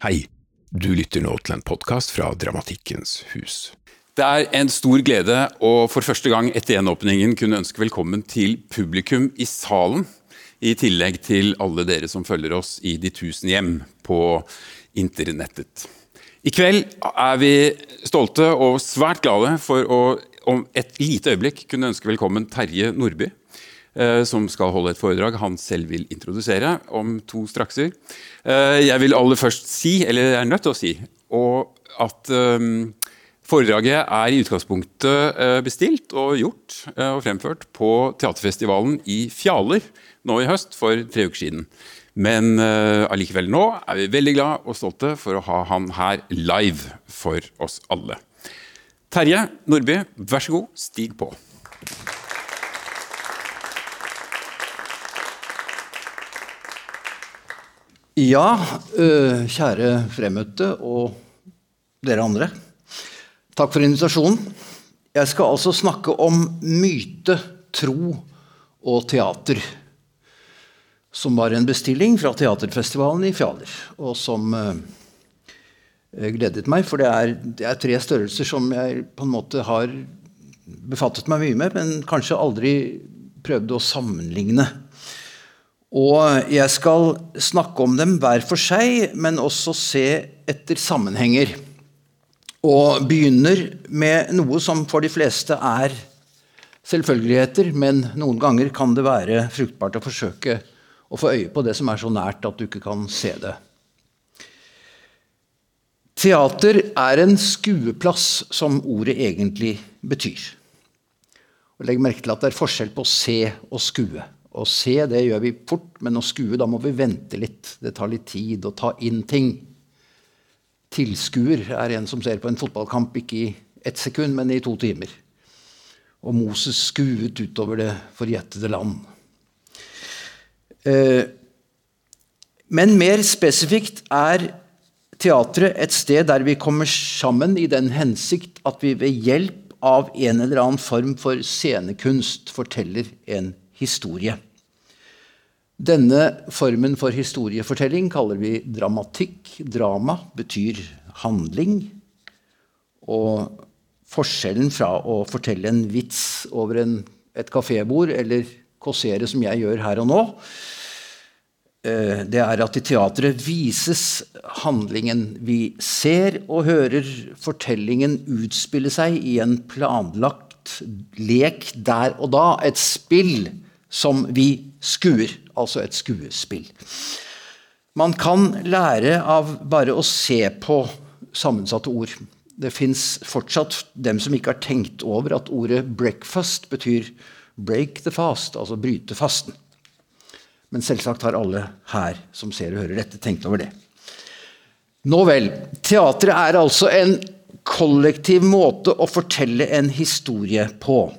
Hei, du lytter nå til en podkast fra Dramatikkens hus. Det er en stor glede å for første gang etter gjenåpningen kunne ønske velkommen til publikum i salen, i tillegg til alle dere som følger oss i de tusen hjem på internettet. I kveld er vi stolte og svært glade for å om et lite øyeblikk kunne ønske velkommen Terje Nordby, som skal holde et foredrag han selv vil introdusere om to strakser. Eh, jeg vil aller først si, eller jeg er nødt til å si, at ehm, foredraget er i utgangspunktet eh, bestilt og gjort og fremført på teaterfestivalen i Fjaler nå i høst for tre uker siden. Men allikevel nå er vi veldig glad og stolte for å ha han her live for oss alle. Terje Nordby, vær så god, stig på. Ja, kjære fremmøtte og dere andre. Takk for invitasjonen. Jeg skal altså snakke om myte, tro og teater. Som var en bestilling fra teaterfestivalen i Fjaler, og som gledet meg. For det er, det er, tre størrelser som jeg på en måte har befattet meg mye med, men kanskje aldri prøvde å sammenligne. Og jeg skal snakke om dem hver for seg, men også se etter sammenhenger. Og begynner med noe som for de fleste er selvfølgeligheter, men noen ganger kan det være fruktbart å forsøke å få øye på det som er så nært at du ikke kan se det. Teater er en skueplass, som ordet egentlig betyr. Og Legg merke til at det er forskjell på se og skue. Å se det gjør vi fort, men å skue da må vi vente litt. Det tar litt tid å ta inn ting. Tilskuer er en som ser på en fotballkamp ikke i ett sekund, men i to timer. Og Moses skuet utover det forjettede land. Eh, men mer spesifikt er teatret et sted der vi kommer sammen i den hensikt at vi ved hjelp av en eller annen form for scenekunst forteller en historie. Denne formen for historiefortelling kaller vi dramatikk. Drama betyr handling. Og forskjellen fra å fortelle en vits over en, et kafébord eller kåsere, som jeg gjør her og nå, eh, det er at i teatret vises handlingen. Vi ser og hører fortellingen utspille seg i en planlagt lek der og da. Et spill som vi skuer. Altså et skuespill. Man kan lære av bare å se på sammensatte ord. Det fins fortsatt dem som ikke har tenkt over at ordet 'breakfast' betyr 'break the fast', altså bryte fasten. Men selvsagt har alle her som ser og hører dette, tenkt over det. Nå vel. Teatret er altså en kollektiv måte å fortelle en historie på.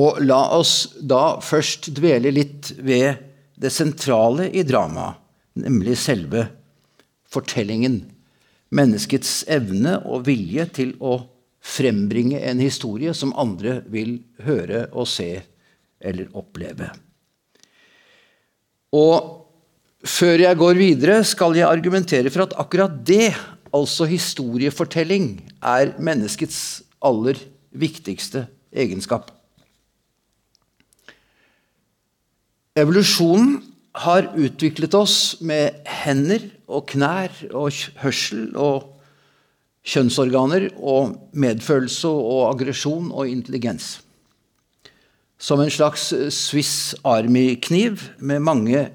Og la oss da først dvele litt ved det sentrale i dramaet, nemlig selve fortellingen. Menneskets evne og vilje til å frembringe en historie som andre vil høre og se eller oppleve. Og før jeg går videre, skal jeg argumentere for at akkurat det, altså historiefortelling, er menneskets aller viktigste egenskap. Evolusjonen har utviklet oss med hender og knær og hørsel og kjønnsorganer og medfølelse og aggresjon og intelligens. Som en slags Swiss Army-kniv med mange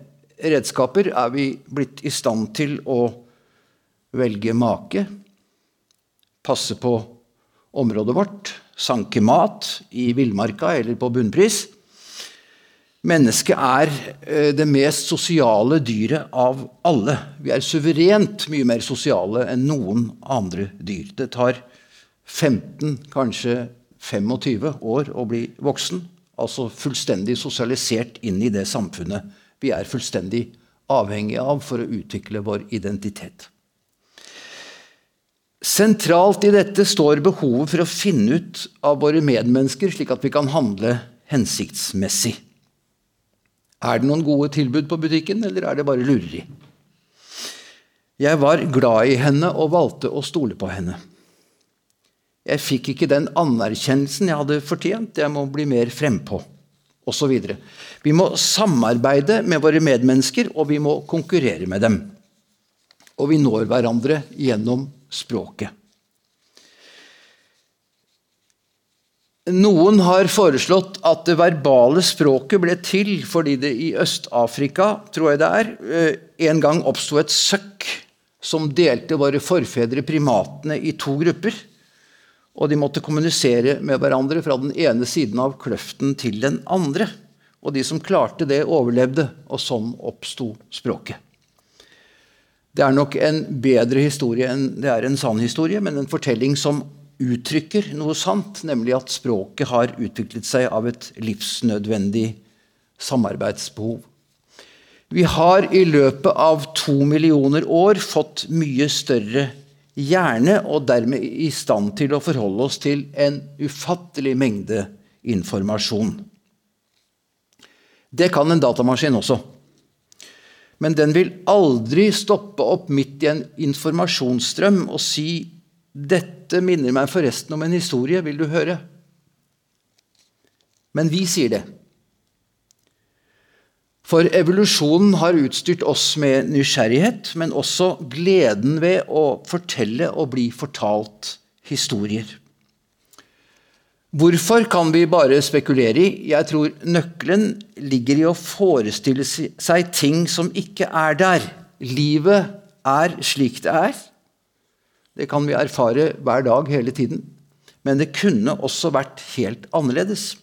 redskaper er vi blitt i stand til å velge make, passe på området vårt, sanke mat i villmarka eller på bunnpris Mennesket er eh, det mest sosiale dyret av alle. Vi er suverent mye mer sosiale enn noen andre dyr. Det tar 15, kanskje 25 år å bli voksen. Altså fullstendig sosialisert inn i det samfunnet vi er fullstendig avhengige av for å utvikle vår identitet. Sentralt i dette står behovet for å finne ut av våre medmennesker, slik at vi kan handle hensiktsmessig. Er det noen gode tilbud på butikken, eller er det bare lureri? Jeg var glad i henne og valgte å stole på henne. Jeg fikk ikke den anerkjennelsen jeg hadde fortjent, jeg må bli mer frempå, videre. Vi må samarbeide med våre medmennesker, og vi må konkurrere med dem. Og vi når hverandre gjennom språket. Noen har foreslått at det verbale språket ble til fordi det i Øst-Afrika tror jeg det er, eh, en gang oppsto et søkk som delte våre forfedre primatene i to grupper. Og de måtte kommunisere med hverandre fra den ene siden av kløften til den andre. Og de som klarte det, overlevde, og sånn oppsto språket. Det er nok en bedre historie enn det er en sann historie, men en fortelling som uttrykker noe sant, nemlig at språket har utviklet seg av et livsnødvendig samarbeidsbehov. Vi har i løpet av to millioner år fått mye større hjerne og dermed i stand til å forholde oss til en ufattelig mengde informasjon. Det kan en datamaskin også. Men den vil aldri stoppe opp midt i en informasjonsstrøm og si dette minner meg forresten om en historie, vil du høre? Men vi sier det. For evolusjonen har utstyrt oss med nysgjerrighet, men også gleden ved å fortelle og bli fortalt historier. Hvorfor kan vi bare spekulere i. Jeg tror nøkkelen ligger i å forestille seg ting som ikke er der. Livet er slik det er. Det kan vi erfare hver dag hele tiden. Men det kunne også vært helt annerledes.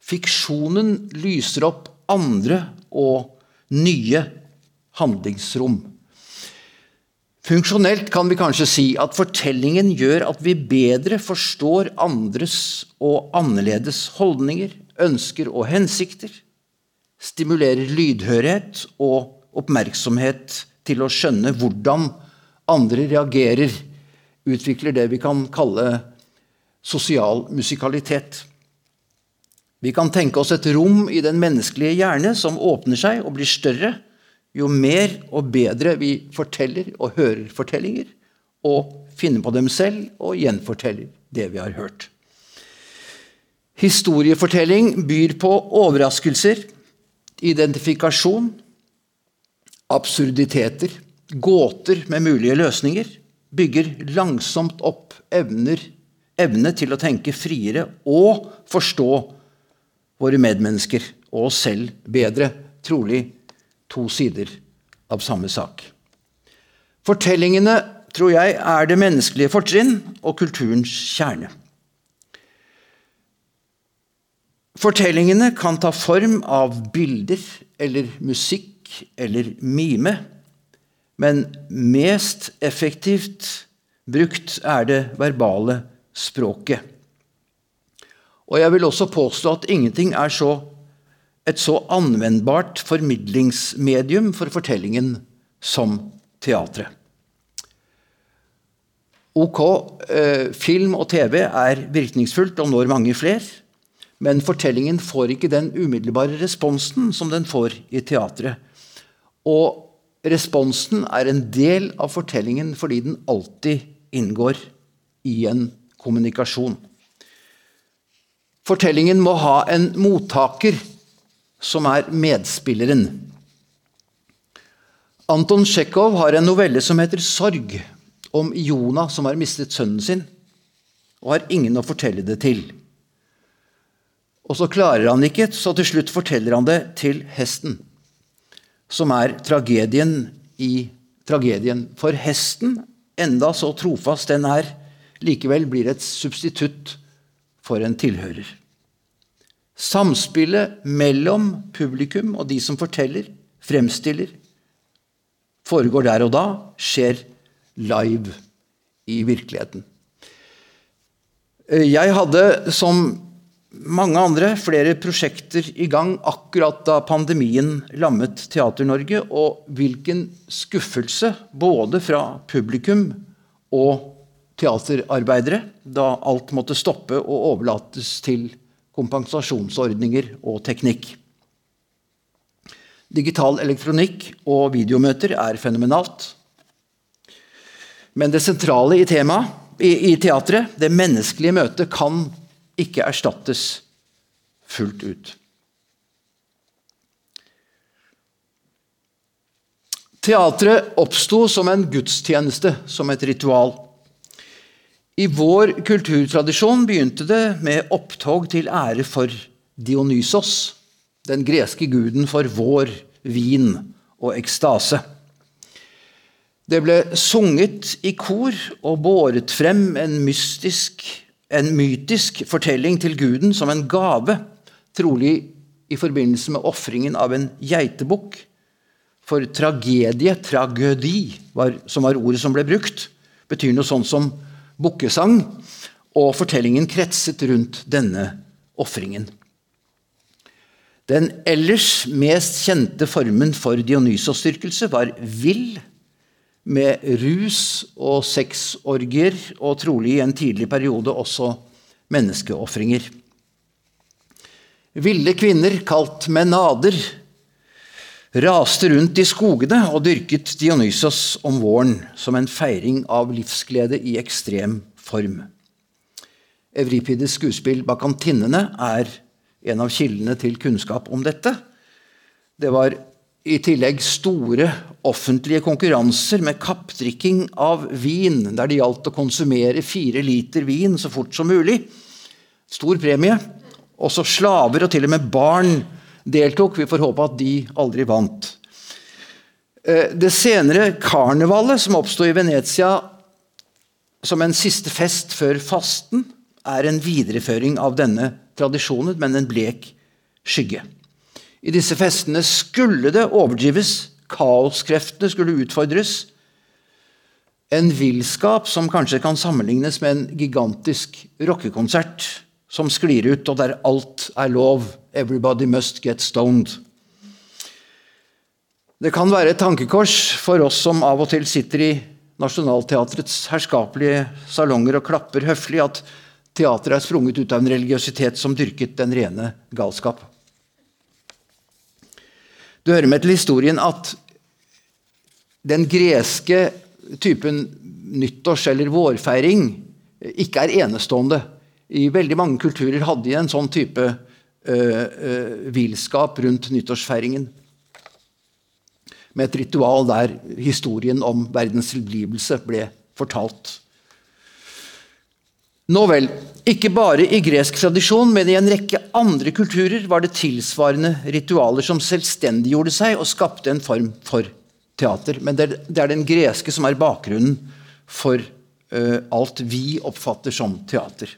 Fiksjonen lyser opp andre og nye handlingsrom. Funksjonelt kan vi kanskje si at fortellingen gjør at vi bedre forstår andres og annerledes holdninger, ønsker og hensikter. Stimulerer lydhørhet og oppmerksomhet til å skjønne hvordan andre reagerer, utvikler det vi kan kalle sosial musikalitet. Vi kan tenke oss et rom i den menneskelige hjerne som åpner seg og blir større jo mer og bedre vi forteller og hører fortellinger, og finner på dem selv og gjenforteller det vi har hørt. Historiefortelling byr på overraskelser, identifikasjon, absurditeter gåter med mulige løsninger, bygger langsomt opp evner, evne til å tenke friere og forstå våre medmennesker og oss selv bedre. Trolig to sider av samme sak. Fortellingene tror jeg er det menneskelige fortrinn og kulturens kjerne. Fortellingene kan ta form av bilder eller musikk eller mime. Men mest effektivt brukt er det verbale språket. Og jeg vil også påstå at ingenting er så, et så anvendbart formidlingsmedium for fortellingen som teatret. Ok, eh, film og TV er virkningsfullt og når mange fler. Men fortellingen får ikke den umiddelbare responsen som den får i teatret. Og responsen er en del av fortellingen fordi den alltid inngår i en kommunikasjon. Fortellingen må ha en mottaker som er medspilleren. Anton Tsjekhov har en novelle som heter 'Sorg', om Jonah som har mistet sønnen sin, og har ingen å fortelle det til. Og så klarer han ikke, så til slutt forteller han det til hesten som er tragedien i tragedien. For hesten, enda så trofast den er, likevel blir et substitutt for en tilhører. Samspillet mellom publikum og de som forteller, fremstiller, foregår der og da, skjer live i virkeligheten. Jeg hadde som mange andre, flere prosjekter i gang akkurat da pandemien lammet Teater-Norge. Og hvilken skuffelse både fra publikum og teaterarbeidere da alt måtte stoppe og overlates til kompensasjonsordninger og teknikk. Digital elektronikk og videomøter er fenomenalt. Men det sentrale i temaet i, i teatret, det menneskelige møtet, kan ikke erstattes fullt ut. Teatret oppsto som en gudstjeneste, som et ritual. I vår kulturtradisjon begynte det med opptog til ære for Dionysos, den greske guden for vår, vin og ekstase. Det ble sunget i kor og båret frem en mystisk, en mytisk fortelling til guden som en gave, trolig i forbindelse med ofringen av en geitebukk for tragedie, tragødi, var, som var ordet som ble brukt, betyr noe sånt som bukkesang. Og fortellingen kretset rundt denne ofringen. Den ellers mest kjente formen for Dionysos-styrkelse var vill, med rus og sexorgier, og trolig i en tidlig periode også menneskeofringer. Ville kvinner, kalt menader, raste rundt i skogene og dyrket Dionysos om våren som en feiring av livsglede i ekstrem form. Evripides skuespill 'Bakantinnene' er en av kildene til kunnskap om dette. Det var i tillegg store offentlige konkurranser med kappdrikking av vin, der det gjaldt å konsumere fire liter vin så fort som mulig. Stor premie. Også slaver og til og med barn deltok. Vi får håpe at de aldri vant. Eh, det senere karnevalet, som oppsto i Venezia som en siste fest før fasten, er en videreføring av denne tradisjonen, men en blek skygge. I disse festene skulle det overdrives, kaoskreftene skulle utfordres. En villskap som kanskje kan sammenlignes med en gigantisk rockekonsert som sklir ut, og der alt er lov. Everybody must get stoned. Det kan være et tankekors for oss som av og til sitter i Nationaltheatrets herskapelige salonger og klapper høflig, at teatret er sprunget ut av en religiøsitet som dyrket den rene galskap. Du hører med til historien at den greske typen nyttårs- eller vårfeiring ikke er enestående i veldig mange kulturer hadde de en sånn type uh, uh, villskap rundt nyttårsfeiringen. Med et ritual der historien om verdens tilblivelse ble fortalt. Nå vel, ikke bare i gresk tradisjon, men i en rekke andre kulturer var det tilsvarende ritualer som selvstendiggjorde seg og skapte en form for teater. Men det er den greske som er bakgrunnen for uh, alt vi oppfatter som teater.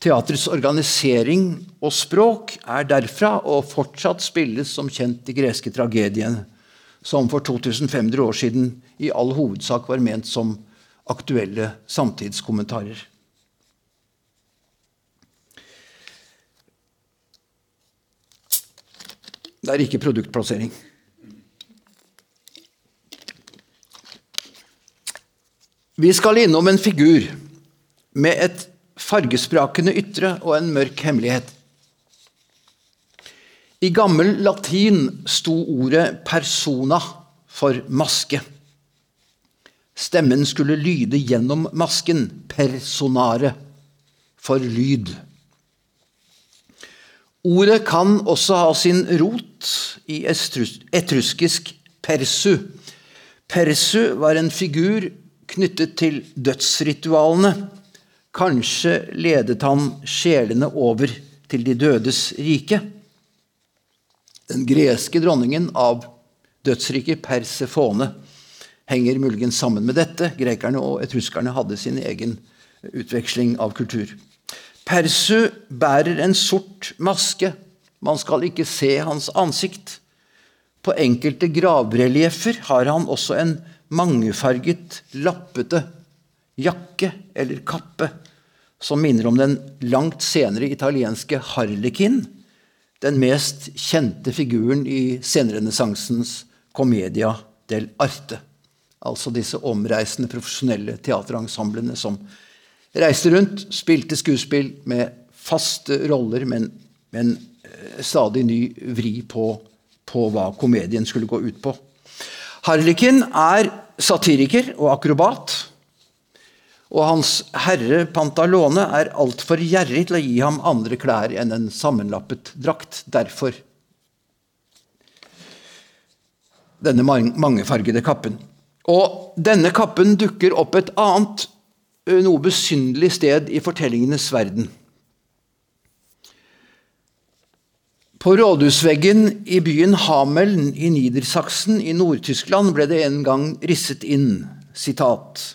Teatrets organisering og språk er derfra og fortsatt spilles som kjent de greske tragediene, som for 2500 år siden i all hovedsak var ment som aktuelle samtidskommentarer. Det er ikke produktplassering. Vi skal innom en figur med et fargesprakende ytre og en mørk hemmelighet. I gammel latin sto ordet 'persona' for maske. Stemmen skulle lyde gjennom masken, 'personare', for lyd. Ordet kan også ha sin rot i etruskisk persu. Persu var en figur knyttet til dødsritualene Kanskje ledet han sjelene over til de dødes rike. Den greske dronningen av dødsriket Persefone henger muligens sammen med dette. Grekerne og etruskerne hadde sin egen utveksling av kultur. Persu bærer en sort maske. Man skal ikke se hans ansikt. På enkelte gravrelieffer har han også en mangefarget, lappete jakke eller kappe som minner om den langt senere italienske harlekin, den mest kjente figuren i senrenessansens Commedia del arte. Altså disse omreisende profesjonelle teaterensemblene som reiste rundt, spilte skuespill med faste roller, men med en eh, stadig ny vri på, på hva komedien skulle gå ut på. Harlekin er satiriker og akrobat og hans herre Pantalone er altfor gjerrig til å gi ham andre klær enn en sammenlappet drakt. Derfor denne mangefargede kappen. Og denne kappen dukker opp et annet, noe besynderlig sted i fortellingenes verden. På rådhusveggen i byen Hameln i Nidersaksen i Nord-Tyskland ble det en gang risset inn sitat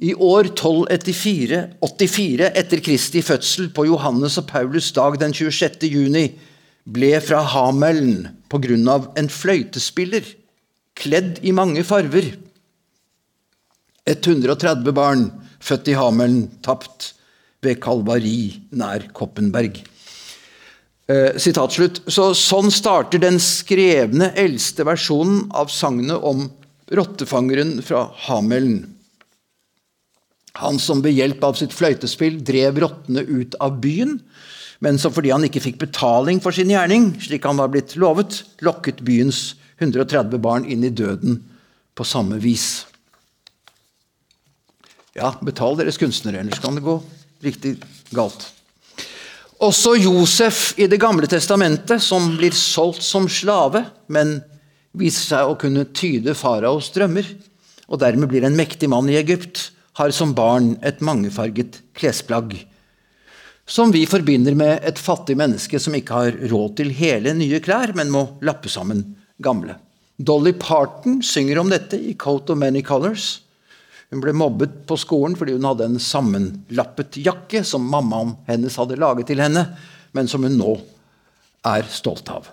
i år 1284 etter Kristi fødsel på Johannes og Paulus dag den 26. juni ble fra Hameln på grunn av en fløytespiller kledd i mange farver. 130 barn født i Hameln tapt ved Kalvari nær Koppenberg. Eh, slutt. Så, sånn starter den skrevne eldste versjonen av sagnet om rottefangeren fra Hameln. Han som ved hjelp av sitt fløytespill drev rottene ut av byen, men som fordi han ikke fikk betaling for sin gjerning, slik han var blitt lovet, lokket byens 130 barn inn i døden på samme vis. Ja, betal deres kunstnere, ellers kan det gå riktig galt. Også Josef i Det gamle testamentet, som blir solgt som slave, men viser seg å kunne tyde faraos drømmer, og dermed blir en mektig mann i Egypt, har som barn et mangefarget klesplagg. Som vi forbinder med et fattig menneske som ikke har råd til hele nye klær, men må lappe sammen gamle. Dolly Parton synger om dette i Coat of Many Colors. Hun ble mobbet på skolen fordi hun hadde en sammenlappet jakke som mammaen hennes hadde laget til henne, men som hun nå er stolt av.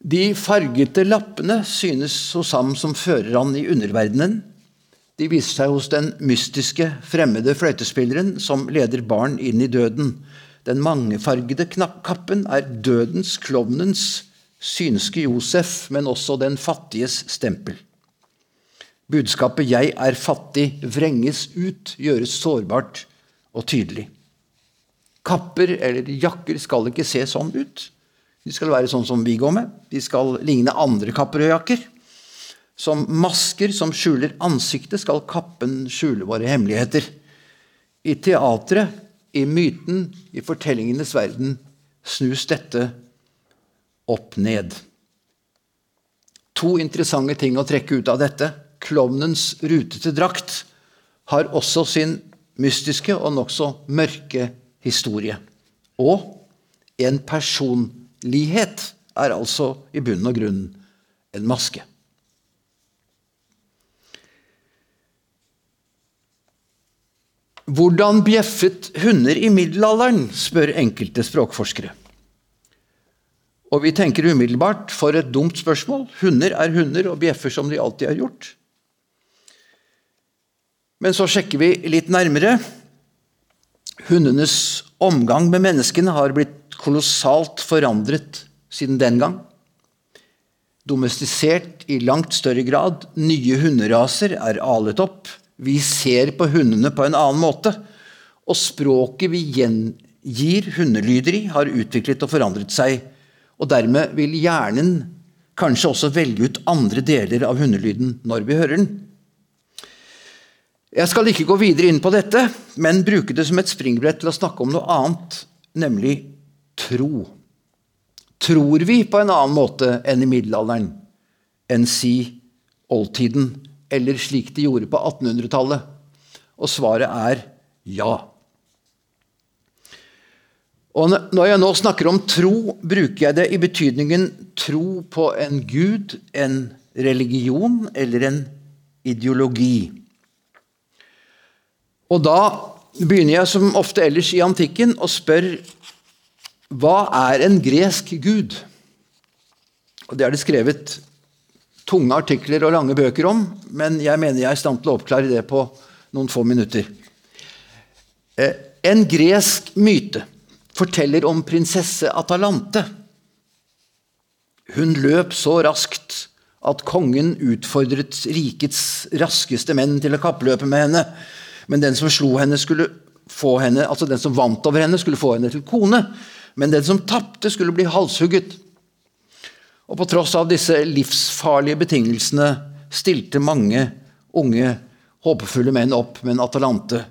De fargete lappene synes hos ham som fører han i underverdenen, de viser seg hos den mystiske, fremmede fløytespilleren som leder barn inn i døden. Den mangefargede kappen er dødens, klovnens, synske Josef, men også den fattiges stempel. Budskapet 'jeg er fattig' vrenges ut, gjøres sårbart og tydelig. Kapper eller jakker skal ikke se sånn ut. De skal være sånn som vi går med. De skal ligne andre kapper og jakker. Som masker som skjuler ansiktet, skal kappen skjule våre hemmeligheter. I teatret, i myten, i fortellingenes verden snus dette opp ned. To interessante ting å trekke ut av dette. Klovnens rutete drakt har også sin mystiske og nokså mørke historie. Og en personlighet er altså i bunn og grunn en maske. Hvordan bjeffet hunder i middelalderen, spør enkelte språkforskere. Og vi tenker umiddelbart for et dumt spørsmål. Hunder er hunder og bjeffer som de alltid har gjort. Men så sjekker vi litt nærmere. Hundenes omgang med menneskene har blitt kolossalt forandret siden den gang. Domestisert i langt større grad. Nye hunderaser er alet opp. Vi ser på hundene på en annen måte. Og språket vi gjengir hundelyder i, har utviklet og forandret seg. Og dermed vil hjernen kanskje også velge ut andre deler av hundelyden når vi hører den. Jeg skal ikke gå videre inn på dette, men bruke det som et springbrett til å snakke om noe annet, nemlig tro. Tror vi på en annen måte enn i middelalderen, enn si oldtiden, eller slik de gjorde på 1800-tallet? Og svaret er ja. Og Når jeg nå snakker om tro, bruker jeg det i betydningen tro på en gud, en religion eller en ideologi. Og da begynner jeg som ofte ellers i antikken og spør hva er en gresk gud? Og Det er det skrevet tunge artikler og lange bøker om, men jeg mener jeg er i stand til å oppklare det på noen få minutter. Eh, en gresk myte forteller om prinsesse Atalante. Hun løp så raskt at kongen utfordret rikets raskeste menn til å kappløpe med henne. Men den som slo henne, skulle få henne, altså den som vant over henne, skulle få henne til kone. Men den som tapte, skulle bli halshugget. Og på tross av disse livsfarlige betingelsene stilte mange unge håpefulle menn opp, men Atalante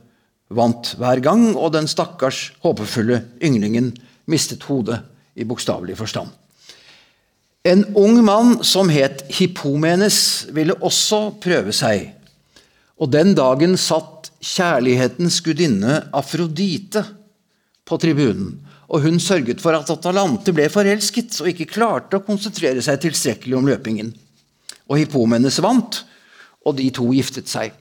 vant hver gang, og den stakkars håpefulle ynglingen mistet hodet i bokstavelig forstand. En ung mann som het Hippomenes, ville også prøve seg. Og den dagen satt kjærlighetens gudinne Afrodite på tribunen. Og hun sørget for at Atalante ble forelsket og ikke klarte å konsentrere seg tilstrekkelig om løpingen. Og Hippomenes vant, og de to giftet seg.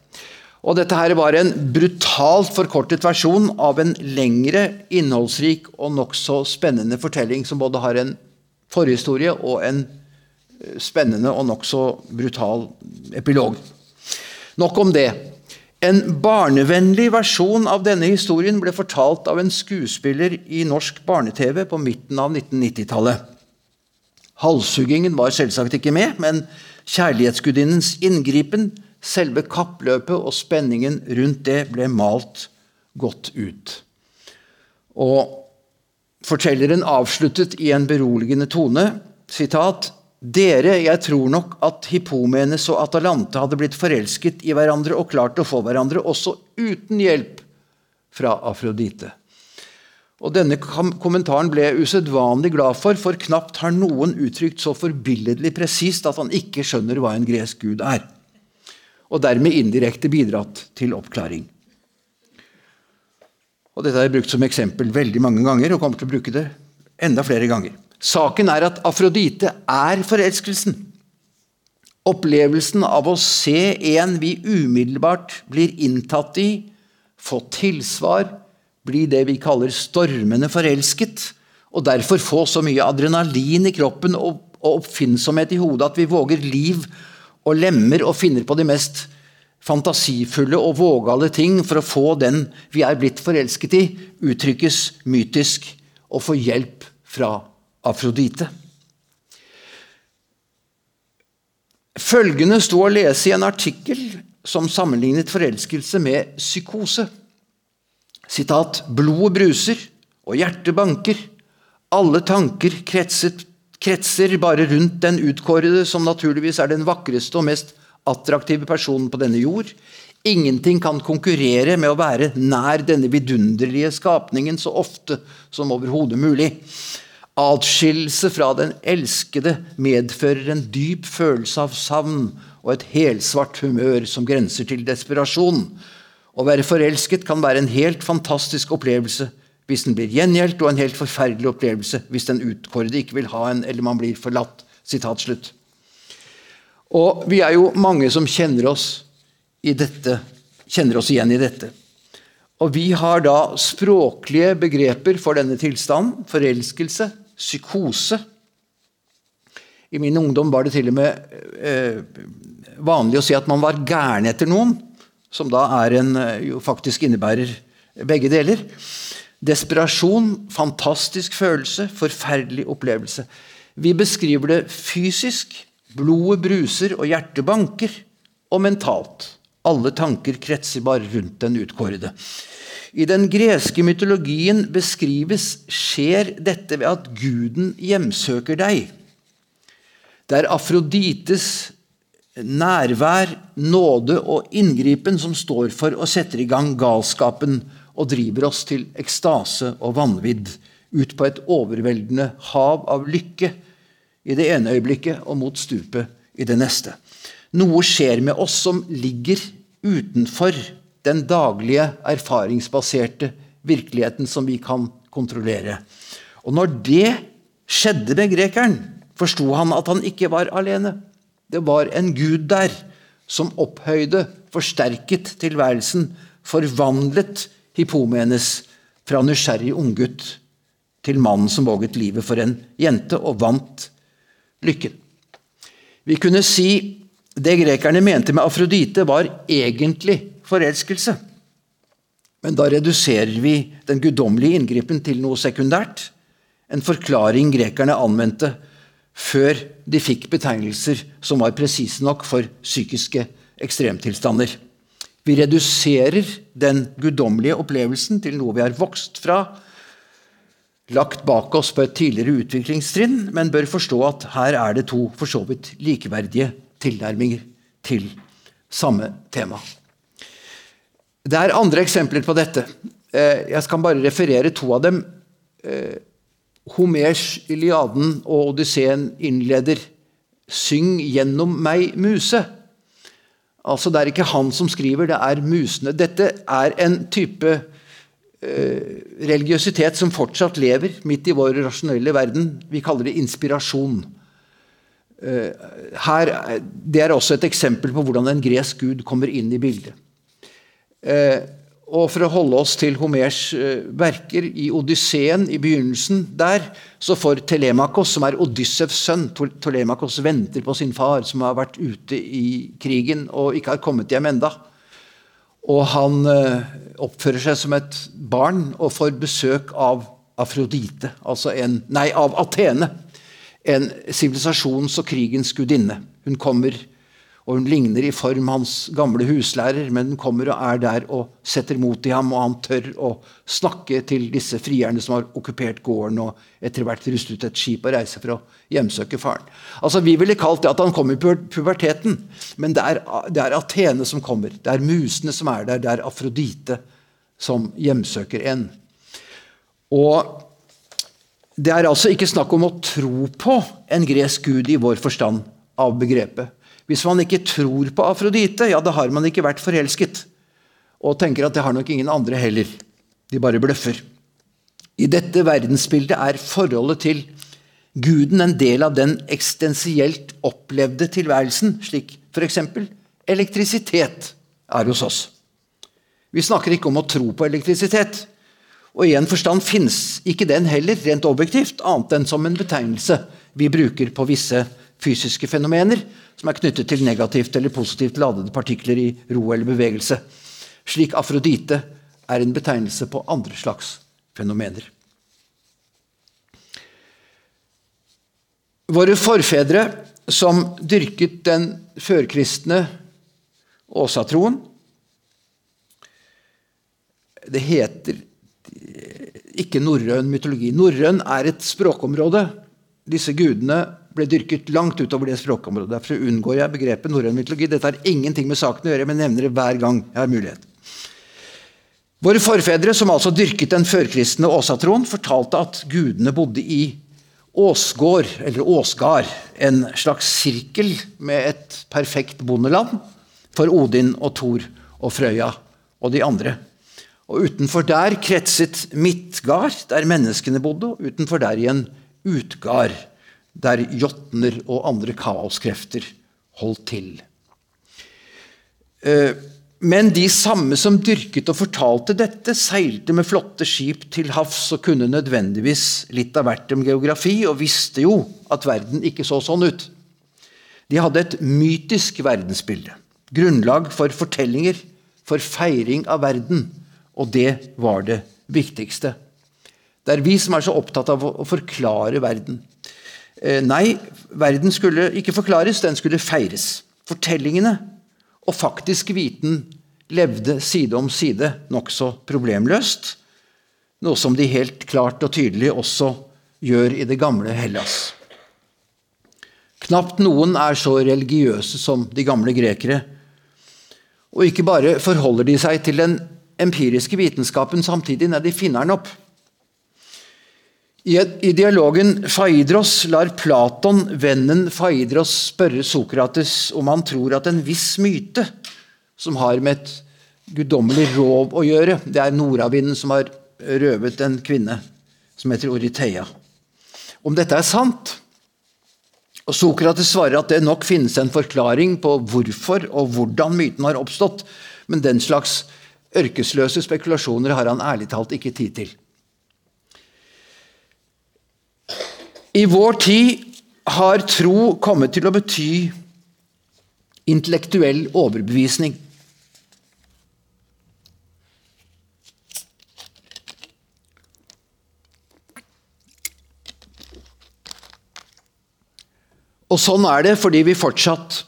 Og dette her var en brutalt forkortet versjon av en lengre, innholdsrik og nokså spennende fortelling som både har en forhistorie og en eh, spennende og nokså brutal epilog. Nok om det. En barnevennlig versjon av denne historien ble fortalt av en skuespiller i norsk barne-TV på midten av 1990-tallet. Halshuggingen var selvsagt ikke med, men kjærlighetsgudinnens inngripen Selve kappløpet og spenningen rundt det ble malt godt ut. Og fortelleren avsluttet i en beroligende tone sitat, dere, jeg tror nok at Hippomenes og Atalante hadde blitt forelsket i hverandre og klart å få hverandre også uten hjelp fra Afrodite. Og Denne kommentaren ble jeg usedvanlig glad for, for knapt har noen uttrykt så forbilledlig presist at han ikke skjønner hva en gresk gud er og dermed indirekte bidratt til oppklaring. Og Dette har jeg brukt som eksempel veldig mange ganger og kommer til å bruke det enda flere ganger. Saken er at Afrodite er forelskelsen. Opplevelsen av å se en vi umiddelbart blir inntatt i, få tilsvar, bli det vi kaller stormende forelsket, og derfor få så mye adrenalin i kroppen og oppfinnsomhet i hodet at vi våger liv og lemmer og finner på de mest fantasifulle og vågale ting for å få den vi er blitt forelsket i, uttrykkes mytisk og få hjelp fra Afrodite. Følgende sto å lese i en artikkel som sammenlignet forelskelse med psykose. Sitat, Blodet bruser, og hjertet banker. Alle tanker kretset kretser bare rundt den utkårede, som naturligvis er den vakreste og mest attraktive personen på denne jord. Ingenting kan konkurrere med å være nær denne vidunderlige skapningen så ofte som overhodet mulig. Atskillelse fra den elskede medfører en dyp følelse av savn og et helsvart humør som grenser til desperasjon. Å være forelsket kan være en helt fantastisk opplevelse hvis den blir gjengjeldt, og en helt forferdelig opplevelse hvis den utkårede ikke vil ha en, eller man blir forlatt. Sitat slutt. Og vi er jo mange som kjenner oss, dette, kjenner oss igjen i dette. Og vi har da språklige begreper for denne tilstanden. Forelskelse, psykose. I min ungdom var det til og med eh, vanlig å si at man var gæren etter noen, som da en, eh, jo faktisk innebærer begge deler. Desperasjon, fantastisk følelse, forferdelig opplevelse. Vi beskriver det fysisk. Blodet bruser og hjertet banker. Og mentalt. Alle tanker kretser bare rundt den utkårede. I den greske mytologien beskrives skjer dette ved at guden hjemsøker deg. Det er Afrodites nærvær, nåde og inngripen som står for å sette i gang galskapen og driver oss til ekstase og vanvidd, ut på et overveldende hav av lykke i det ene øyeblikket og mot stupet i det neste. Noe skjer med oss som ligger utenfor den daglige, erfaringsbaserte virkeligheten som vi kan kontrollere. Og når det skjedde med grekeren, forsto han at han ikke var alene. Det var en gud der som opphøyde, forsterket tilværelsen, forvandlet Hippomenes fra nysgjerrig unggutt til mannen som våget livet for en jente og vant lykken. Vi kunne si det grekerne mente med Afrodite, var egentlig forelskelse. Men da reduserer vi den guddommelige inngripen til noe sekundært. En forklaring grekerne anvendte før de fikk betegnelser som var presise nok for psykiske ekstremtilstander. Vi reduserer den guddommelige opplevelsen til noe vi har vokst fra, lagt bak oss på et tidligere utviklingstrinn, men bør forstå at her er det to for så vidt likeverdige tilnærminger til samme tema. Det er andre eksempler på dette. Eh, jeg skal bare referere to av dem. Eh, Homers Iliaden og Odysseen innleder 'Syng gjennom meg, muse'. Altså Det er ikke han som skriver, det er musene. Dette er en type eh, religiøsitet som fortsatt lever midt i vår rasjonelle verden. Vi kaller det inspirasjon. Eh, her, det er også et eksempel på hvordan en gresk gud kommer inn i bildet. Eh, og for å holde oss til Homers eh, verker, i Odysseen, i begynnelsen der, så får Telemakos, som er Odyssevs sønn Telemakos venter på sin far, som har vært ute i krigen og ikke har kommet hjem enda. Og han eh, oppfører seg som et barn og får besøk av Afrodite, altså en, nei, av Atene. En sivilisasjons- og krigens gudinne. Hun kommer og hun ligner i form hans gamle huslærer, men hun kommer og er der og setter mot i ham, og han tør å snakke til disse frierne som har okkupert gården og etter hvert rustet et skip og reiser for å hjemsøke faren. Altså, Vi ville kalt det at han kom i puberteten, men det er, det er Atene som kommer. Det er musene som er der, det er Afrodite som hjemsøker en. Og det er altså ikke snakk om å tro på en gresk gud i vår forstand av begrepet. Hvis man ikke tror på Afrodite, ja, da har man ikke vært forelsket. Og tenker at det har nok ingen andre heller. De bare bløffer. I dette verdensbildet er forholdet til guden en del av den eksistensielt opplevde tilværelsen, slik f.eks. elektrisitet er hos oss. Vi snakker ikke om å tro på elektrisitet. Og i en forstand finnes ikke den heller, rent objektivt, annet enn som en betegnelse vi bruker på visse fysiske fenomener som er knyttet til negativt eller positivt ladede partikler i ro eller bevegelse. Slik Afrodite er en betegnelse på andre slags fenomener. Våre forfedre som dyrket den førkristne åsatroen Det heter ikke norrøn mytologi. Norrøn er et språkområde. Disse gudene ble dyrket langt utover det språkområdet. Derfor unngår jeg begrepet norrøn mytologi. Dette har ingenting med saken å gjøre, men nevner det hver gang jeg har mulighet. Våre forfedre, som altså dyrket den førkristne åsatroen, fortalte at gudene bodde i Åsgård, eller Åsgard, en slags sirkel med et perfekt bondeland for Odin og Thor og Frøya og de andre. Og Utenfor der kretset Midtgard, der menneskene bodde, og utenfor der igjen Utgard, der jotner og andre kaoskrefter holdt til. Eh, men de samme som dyrket og fortalte dette, seilte med flotte skip til havs og kunne nødvendigvis litt av hvert om geografi, og visste jo at verden ikke så sånn ut. De hadde et mytisk verdensbilde. Grunnlag for fortellinger, for feiring av verden. Og det var det viktigste. Det er vi som er så opptatt av å forklare verden. Eh, nei, verden skulle ikke forklares, den skulle feires. Fortellingene og faktisk viten levde side om side nokså problemløst. Noe som de helt klart og tydelig også gjør i det gamle Hellas. Knapt noen er så religiøse som de gamle grekere. Og ikke bare forholder de seg til den empiriske vitenskapen samtidig, nei, de finner den opp. I, dialogen Faidros lar Platon vennen Faidros spørre Sokrates om han tror at en viss myte, som har med et guddommelig rov å gjøre Det er nordavinden som har røvet en kvinne som heter Oriteia. Om dette er sant? Og Sokrates svarer at det nok finnes en forklaring på hvorfor og hvordan myten har oppstått, men den slags ørkesløse spekulasjoner har han ærlig talt ikke tid til. I vår tid har tro kommet til å bety intellektuell overbevisning. Og sånn er det fordi vi fortsatt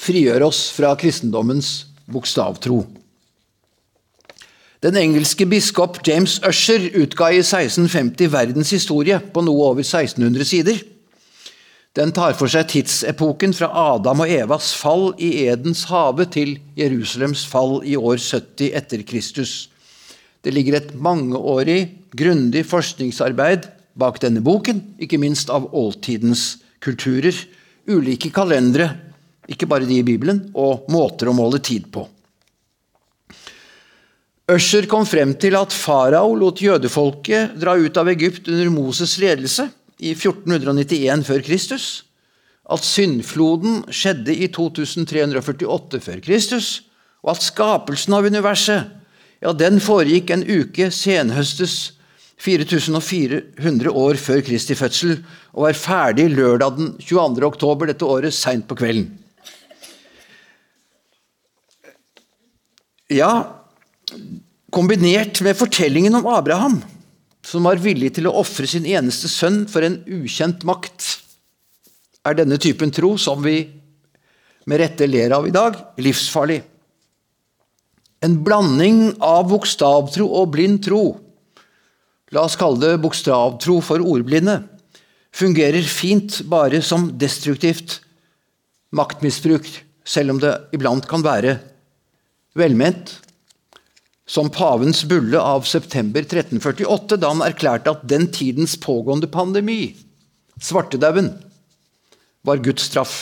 frigjør oss fra kristendommens bokstavtro. Den engelske biskop James Usher utga i 1650 verdens historie på noe over 1600 sider. Den tar for seg tidsepoken fra Adam og Evas fall i Edens hage til Jerusalems fall i år 70 etter Kristus. Det ligger et mangeårig, grundig forskningsarbeid bak denne boken, ikke minst av oldtidens kulturer, ulike kalendere, ikke bare de i Bibelen, og måter å måle tid på. Usher kom frem til at farao lot jødefolket dra ut av Egypt under Moses' ledelse i 1491 før Kristus, at syndfloden skjedde i 2348 før Kristus, og at skapelsen av universet ja, den foregikk en uke senhøstes 4400 år før Kristi fødsel og var ferdig lørdag den 22. oktober dette året seint på kvelden. Ja, kombinert med fortellingen om Abraham, som var villig til å ofre sin eneste sønn for en ukjent makt, er denne typen tro, som vi med rette ler av i dag, livsfarlig. En blanding av bokstavtro og blind tro, la oss kalle det bokstavtro for ordblinde, fungerer fint bare som destruktivt maktmisbruk, selv om det iblant kan være velment som pavens bulle av september 1348, da han erklærte at den tidens pågående pandemi, svartedauden, var Guds straff.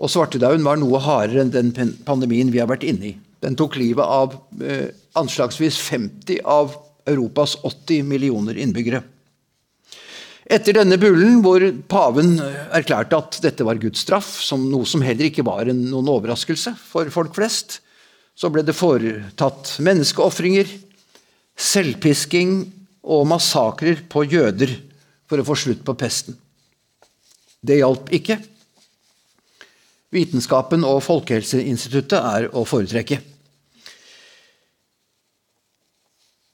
Og svartedauden var noe hardere enn den pandemien vi har vært inne i. Den tok livet av eh, anslagsvis 50 av Europas 80 millioner innbyggere. Etter denne bullen, hvor paven erklærte at dette var Guds straff, som noe som heller ikke var en, noen overraskelse for folk flest, så ble det foretatt menneskeofringer, selvpisking og massakrer på jøder for å få slutt på pesten. Det hjalp ikke. Vitenskapen og Folkehelseinstituttet er å foretrekke.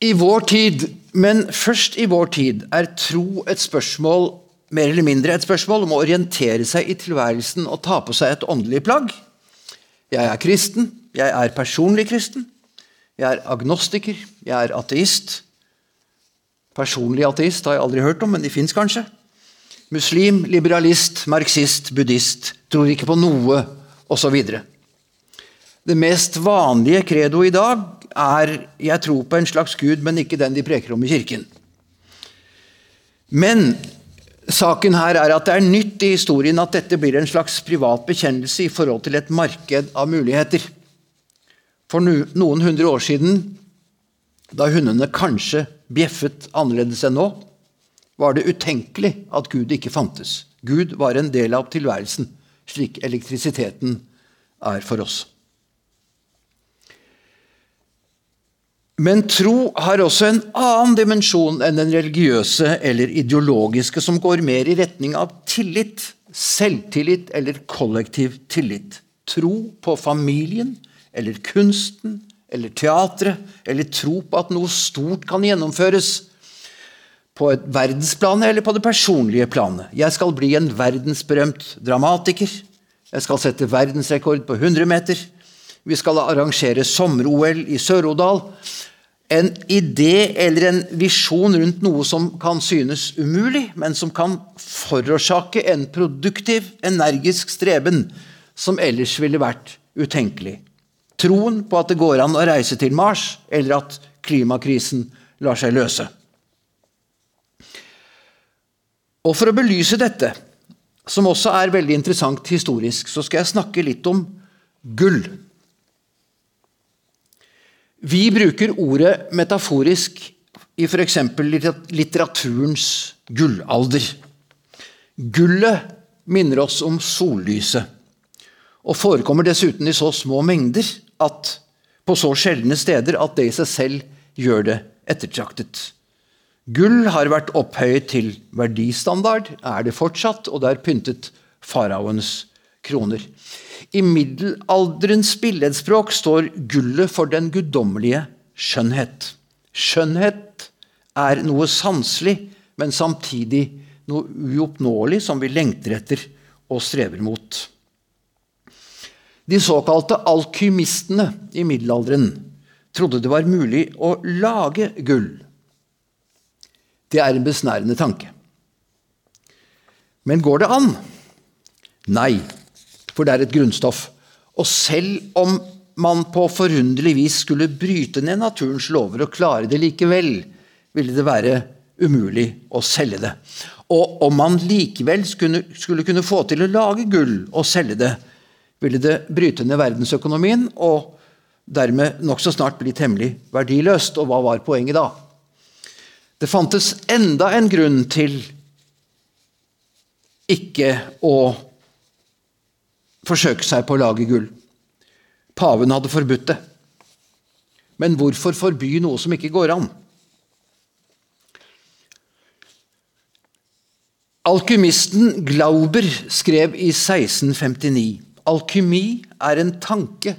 I vår tid, men først i vår tid, er tro et spørsmål mer eller mindre et spørsmål om å orientere seg i tilværelsen og ta på seg et åndelig plagg. Jeg er kristen, jeg er personlig kristen. Jeg er agnostiker. Jeg er ateist. Personlig ateist har jeg aldri hørt om, men de fins kanskje. Muslim, liberalist, marxist, buddhist. Tror ikke på noe, osv. Det mest vanlige credo i dag er 'jeg tror på en slags gud, men ikke den de preker om i kirken'. Men Saken her er at det er nytt i historien at dette blir en slags privat bekjennelse i forhold til et marked av muligheter. For noen hundre år siden, da hundene kanskje bjeffet annerledes enn nå, var det utenkelig at Gud ikke fantes. Gud var en del av tilværelsen, slik elektrisiteten er for oss. Men tro har også en annen dimensjon enn den religiøse eller ideologiske, som går mer i retning av tillit, selvtillit eller kollektiv tillit. Tro på familien eller kunsten eller teatret, eller tro på at noe stort kan gjennomføres på et verdensplan eller på det personlige planet. Jeg skal bli en verdensberømt dramatiker. Jeg skal sette verdensrekord på 100 meter. Vi skal arrangere sommer-OL i Sør-Odal. En idé eller en visjon rundt noe som kan synes umulig, men som kan forårsake en produktiv, energisk streben som ellers ville vært utenkelig. Troen på at det går an å reise til Mars, eller at klimakrisen lar seg løse. Og For å belyse dette, som også er veldig interessant historisk, så skal jeg snakke litt om gull. Vi bruker ordet metaforisk i f.eks. litteraturens gullalder. Gullet minner oss om sollyset, og forekommer dessuten i så små mengder at på så sjeldne steder at det i seg selv gjør det ettertraktet. Gull har vært opphøyet til verdistandard, er det fortsatt, og det er pyntet faraoens kroner. I middelalderens billedspråk står gullet for den guddommelige skjønnhet. Skjønnhet er noe sanselig, men samtidig noe uoppnåelig som vi lengter etter og strever mot. De såkalte alkymistene i middelalderen trodde det var mulig å lage gull. Det er en besnærende tanke. Men går det an? Nei, for det er et grunnstoff. Og selv om man på forunderlig vis skulle bryte ned naturens lover og klare det likevel, ville det være umulig å selge det. Og om man likevel skulle, skulle kunne få til å lage gull og selge det, ville det bryte ned verdensøkonomien og dermed nokså snart bli temmelig verdiløst. Og hva var poenget da? Det fantes enda en grunn til ikke å forsøke seg på å lage gull. Paven hadde forbudt det. Men hvorfor forby noe som ikke går an? Alkymisten Glauber skrev i 1659 alkymi er en tanke,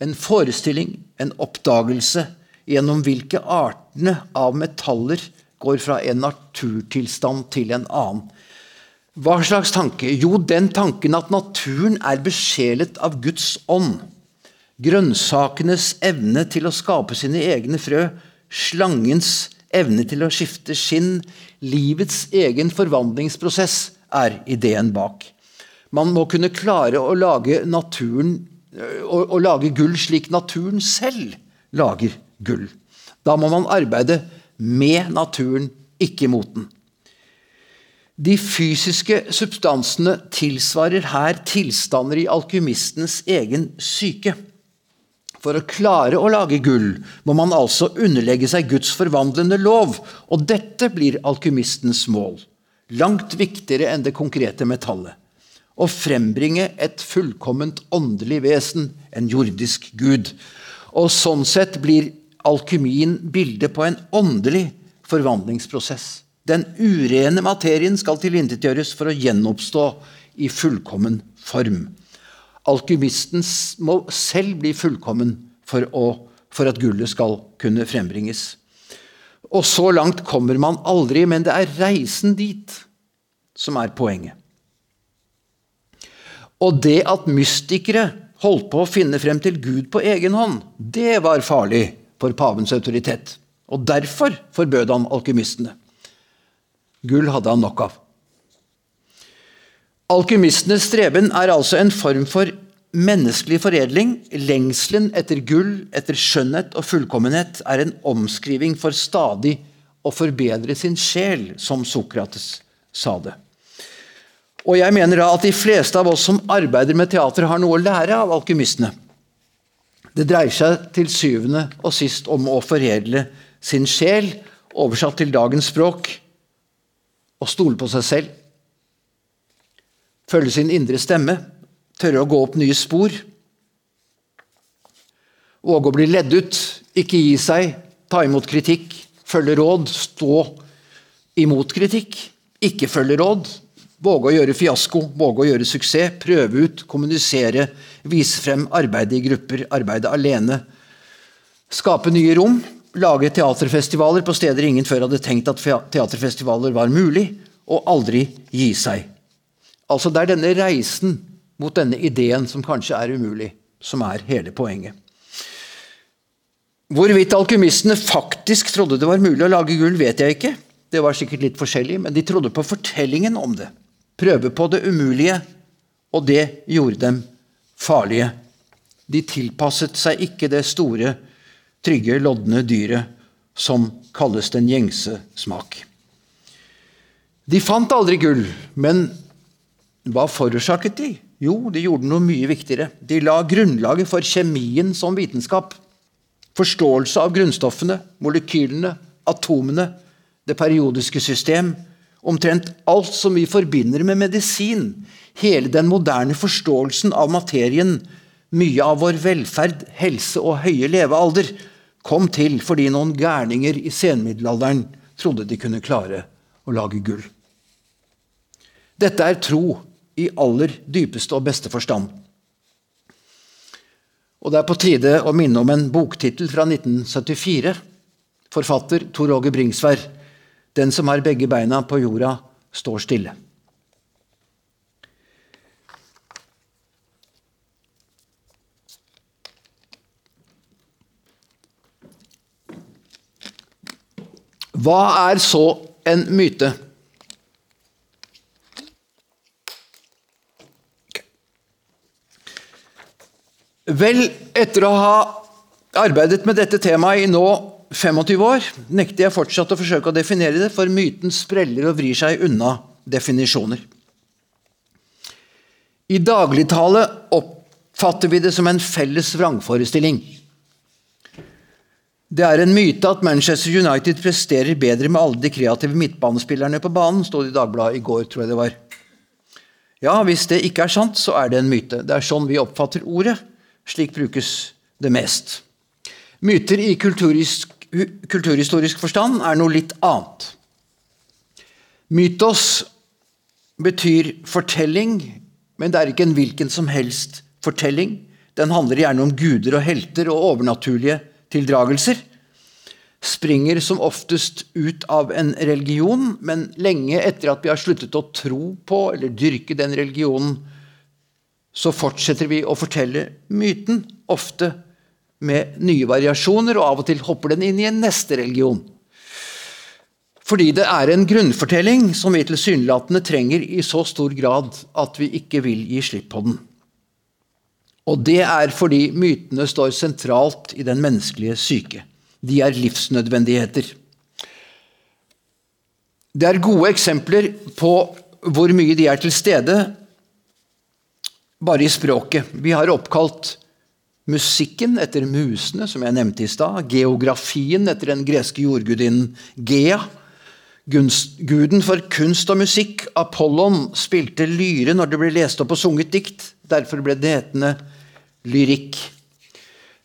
en forestilling, en oppdagelse gjennom hvilke artene av metaller går fra en naturtilstand til en annen. Hva slags tanke? Jo, den tanken at naturen er besjelet av Guds ånd. Grønnsakenes evne til å skape sine egne frø, slangens evne til å skifte skinn, livets egen forvandlingsprosess er ideen bak. Man må kunne klare å lage, naturen, å, å lage gull slik naturen selv lager gull. Da må man arbeide med naturen, ikke mot den. De fysiske substansene tilsvarer her tilstander i alkymistens egen syke. For å klare å lage gull må man altså underlegge seg Guds forvandlende lov, og dette blir alkymistens mål. Langt viktigere enn det konkrete metallet. Å frembringe et fullkomment åndelig vesen, en jordisk gud. Og sånn sett blir alkymien bildet på en åndelig forvandlingsprosess. Den urene materien skal tilintetgjøres for å gjenoppstå i fullkommen form. Alkymisten må selv bli fullkommen for, å, for, at gullet skal kunne frembringes. Og så langt kommer man aldri, men det er reisen dit som er poenget. Og det at mystikere holdt på å finne frem til Gud på egen hånd, det var farlig for pavens autoritet. Og derfor forbød han alkymistene. Gull hadde han nok av. Alkymistenes streben er altså en form for menneskelig foredling. Lengselen etter gull, etter skjønnhet og fullkommenhet er en omskriving for stadig å forbedre sin sjel, som Sokrates sa det. Og jeg mener da at de fleste av oss som arbeider med teater, har noe å lære av alkymistene. Det dreier seg til syvende og sist om å foredle sin sjel, oversatt til dagens språk, å stole på seg selv. Følge sin indre stemme. Tørre å gå opp nye spor. Våge å bli ledd ut. Ikke gi seg. Ta imot kritikk. Følge råd. Stå imot kritikk. Ikke følge råd. Våge å gjøre fiasko, våge å gjøre suksess, prøve ut, kommunisere, vise frem, arbeide i grupper, arbeide alene. Skape nye rom, lage teaterfestivaler på steder ingen før hadde tenkt at teaterfestivaler var mulig, og aldri gi seg. Altså Det er denne reisen mot denne ideen som kanskje er umulig, som er hele poenget. Hvorvidt alkymistene faktisk trodde det var mulig å lage gull, vet jeg ikke. Det var sikkert litt forskjellig, men de trodde på fortellingen om det. Prøve på det umulige, og det gjorde dem farlige. De tilpasset seg ikke det store trygge, lodne dyret som kalles den gjengse smak. De fant aldri gull, men hva forårsaket de? Jo, de gjorde noe mye viktigere. De la grunnlaget for kjemien som vitenskap. Forståelse av grunnstoffene, molekylene, atomene, det periodiske system. Omtrent alt som vi forbinder med medisin. Hele den moderne forståelsen av materien. Mye av vår velferd, helse og høye levealder kom til fordi noen gærninger i senmiddelalderen trodde de kunne klare å lage gull. Dette er tro i aller dypeste og beste forstand. Og Det er på tide å minne om en boktittel fra 1974. Forfatter Tor Åge Bringsvær. 'Den som har begge beina på jorda, står stille'. Hva er så en myte? Vel, etter å ha arbeidet med dette temaet i nå 25 år, nekter jeg fortsatt å forsøke å definere det, for myten spreller og vrir seg unna definisjoner. I dagligtale oppfatter vi det som en felles vrangforestilling det er en myte at Manchester United presterer bedre med alle de kreative midtbanespillerne på banen, sto det i Dagbladet i går, tror jeg det var. Ja, hvis det ikke er sant, så er det en myte. Det er sånn vi oppfatter ordet. Slik brukes det mest. Myter i kulturhistorisk, forstand er noe litt annet. Mytos betyr fortelling, men det er ikke en hvilken som helst fortelling. Den handler gjerne om guder og helter og overnaturlige tildragelser. Springer som oftest ut av en religion, men lenge etter at vi har sluttet å tro på eller dyrke den religionen, så fortsetter vi å fortelle myten, ofte med nye variasjoner, og av og til hopper den inn i en neste religion. Fordi det er en grunnfortelling som vi tilsynelatende trenger i så stor grad at vi ikke vil gi slipp på den. Og det er fordi mytene står sentralt i den menneskelige syke. De er livsnødvendigheter. Det er gode eksempler på hvor mye de er til stede bare i språket. Vi har oppkalt musikken etter musene, som jeg nevnte i stad. Geografien etter den greske jordgudinnen Gea. Guden for kunst og musikk, Apollon, spilte lyre når det ble lest opp og sunget dikt. Derfor ble det hetende lyrikk.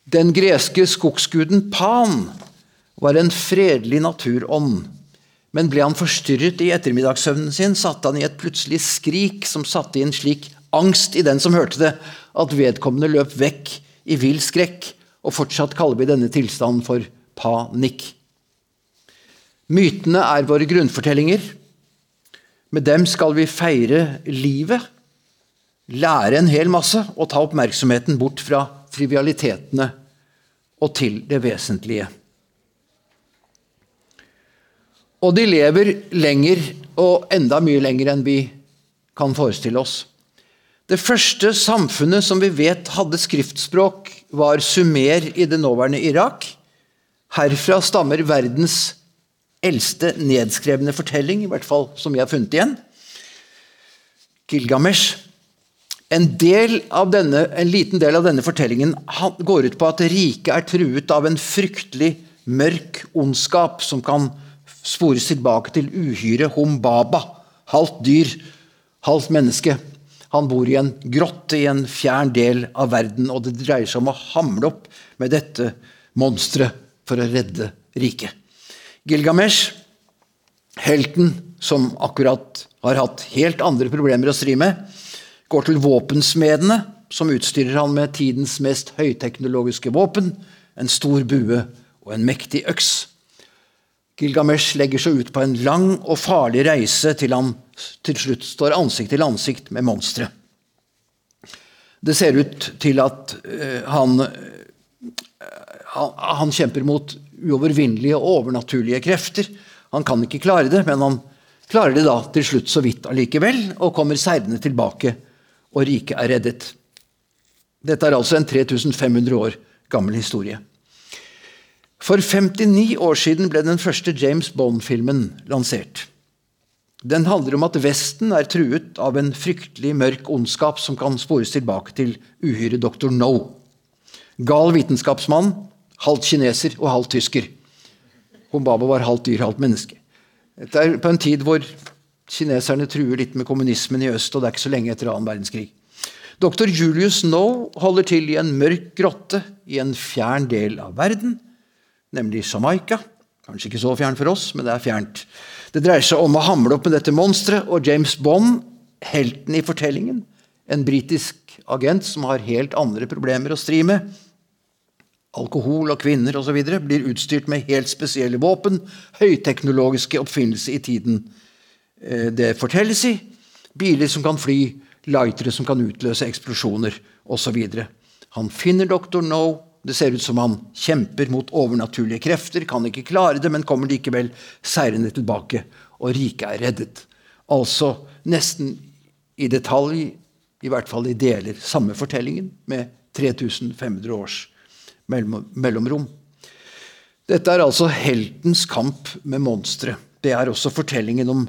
Den greske skogsguden Pan var en fredelig naturånd. Men ble han forstyrret i ettermiddagssøvnen sin, satte han i et plutselig skrik som satte inn slik angst i den som hørte det, at vedkommende løp vekk i vill skrekk. Og fortsatt kaller vi denne tilstanden for panikk. Mytene er våre grunnfortellinger. Med dem skal vi feire livet lære en hel masse og ta oppmerksomheten bort fra trivialitetene og til det vesentlige. Og de lever lenger, og enda mye lenger enn vi kan forestille oss. Det første samfunnet som vi vet hadde skriftspråk, var Sumer i det nåværende Irak. Herfra stammer verdens eldste nedskrevne fortelling, i hvert fall som vi har funnet igjen. Gilgamesh. En, denne, en, liten del av denne fortellingen går ut på at riket er truet av en fryktelig mørk ondskap som kan spores tilbake til uhyret Humbaba. Halvt dyr, halvt menneske. Han bor i en grotte i en fjern del av verden, og det dreier seg om å hamle opp med dette monsteret for å redde riket. Gilgamesh, helten som akkurat har hatt helt andre problemer å stri med, går til våpensmedene, som utstyrer han med tidens mest høyteknologiske våpen, en stor bue og en mektig øks. Gilgamesh legger seg ut på en lang og farlig reise til han til slutt står ansikt til ansikt med monsteret. Det ser ut til at uh, han, uh, han, han kjemper mot uovervinnelige og overnaturlige krefter. Han kan ikke klare det, men han klarer det da til slutt så vidt allikevel, og kommer seirende tilbake og riket er reddet. Dette er altså en 3500 år gammel historie. For 59 år siden ble den første James Bond-filmen lansert. Den handler om at Vesten er truet av en fryktelig mørk ondskap som kan spores tilbake til uhyret dr. No. Gal vitenskapsmann, halvt kineser og halvt tysker. Humbaba var halvt dyr, halvt menneske. Dette er på en tid hvor Kineserne truer litt med kommunismen i øst, og det er ikke så lenge etter annen verdenskrig. Dr. Julius Noe holder til i en mørk grotte i en fjern del av verden, nemlig Jamaica. Kanskje ikke så fjern for oss, men det er fjernt. Det dreier seg om å hamle opp med dette monsteret, og James Bond, helten i fortellingen, en britisk agent som har helt andre problemer å stri med, alkohol og kvinner osv., blir utstyrt med helt spesielle våpen, høyteknologiske oppfinnelser i tiden Eh, det fortelles i. Biler som kan fly, lightere som kan utløse eksplosjoner osv. Han finner Dr. No. Det ser ut som han kjemper mot overnaturlige krefter, kan ikke klare det, men kommer likevel seirende tilbake, og riket er reddet. Altså nesten i detalj, i hvert fall i deler, samme fortellingen med 3500 års mellomrom. Dette er altså heltens kamp med monstre. Det er også fortellingen om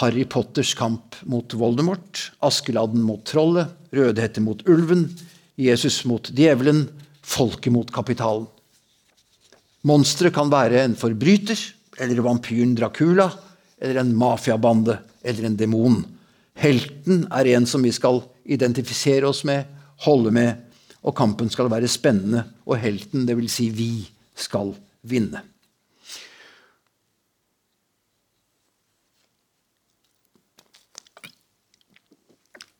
Harry Potters kamp mot Voldemort, Askeladden mot trollet, Rødhette mot ulven, Jesus mot djevelen, folket mot kapitalen. Monsteret kan være en forbryter, eller vampyren Dracula, eller en mafiabande eller en demon. Helten er en som vi skal identifisere oss med, holde med, og kampen skal være spennende, og helten, dvs. Si vi, skal vinne.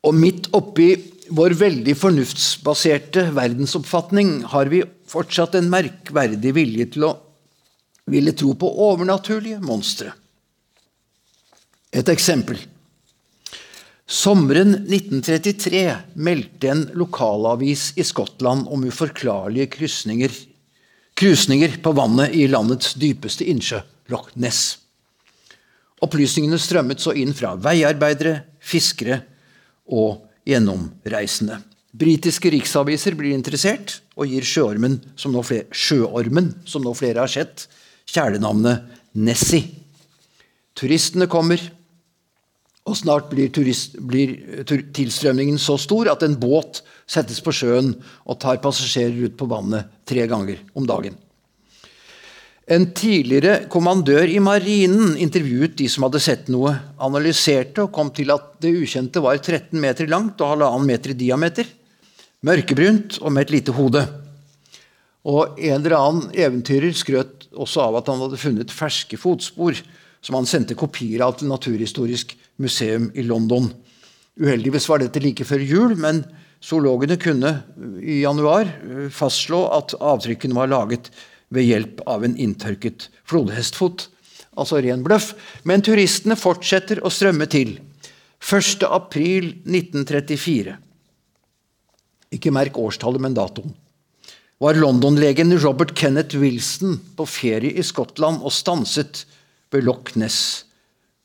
Og midt oppi vår veldig fornuftsbaserte verdensoppfatning har vi fortsatt en merkverdig vilje til å ville tro på overnaturlige monstre. Et eksempel. Sommeren 1933 meldte en lokalavis i Skottland om uforklarlige krysninger, krusninger på vannet i landets dypeste innsjø, Loch Ness. Opplysningene strømmet så inn fra veiarbeidere, fiskere og gjennomreisende. Britiske riksaviser blir interessert og gir sjøormen, som nå flere, sjøormen, som nå flere har sett, kjælenavnet Nessie. Turistene kommer, og snart blir, turist, blir, tilstrømningen så stor at en båt settes på sjøen og tar passasjerer ut på vannet tre ganger om dagen. En tidligere kommandør i marinen intervjuet de som hadde sett noe, analyserte og kom til at det ukjente var 13 meter langt og halvannen meter i diameter. Mørkebrunt og med et lite hode. Og En eller annen eventyrer skrøt også av at han hadde funnet ferske fotspor som han sendte kopier av til Naturhistorisk museum i London. Uheldigvis var dette like før jul, men zoologene kunne i januar fastslå at avtrykkene var laget ved hjelp av en inntørket flodhestfot. Altså ren bløff. Men turistene fortsetter å strømme til. 1. april 1934. Ikke merk årstallet, men datoen. Var London-legen Robert Kenneth Wilson på ferie i Skottland og stanset ved Loch Ness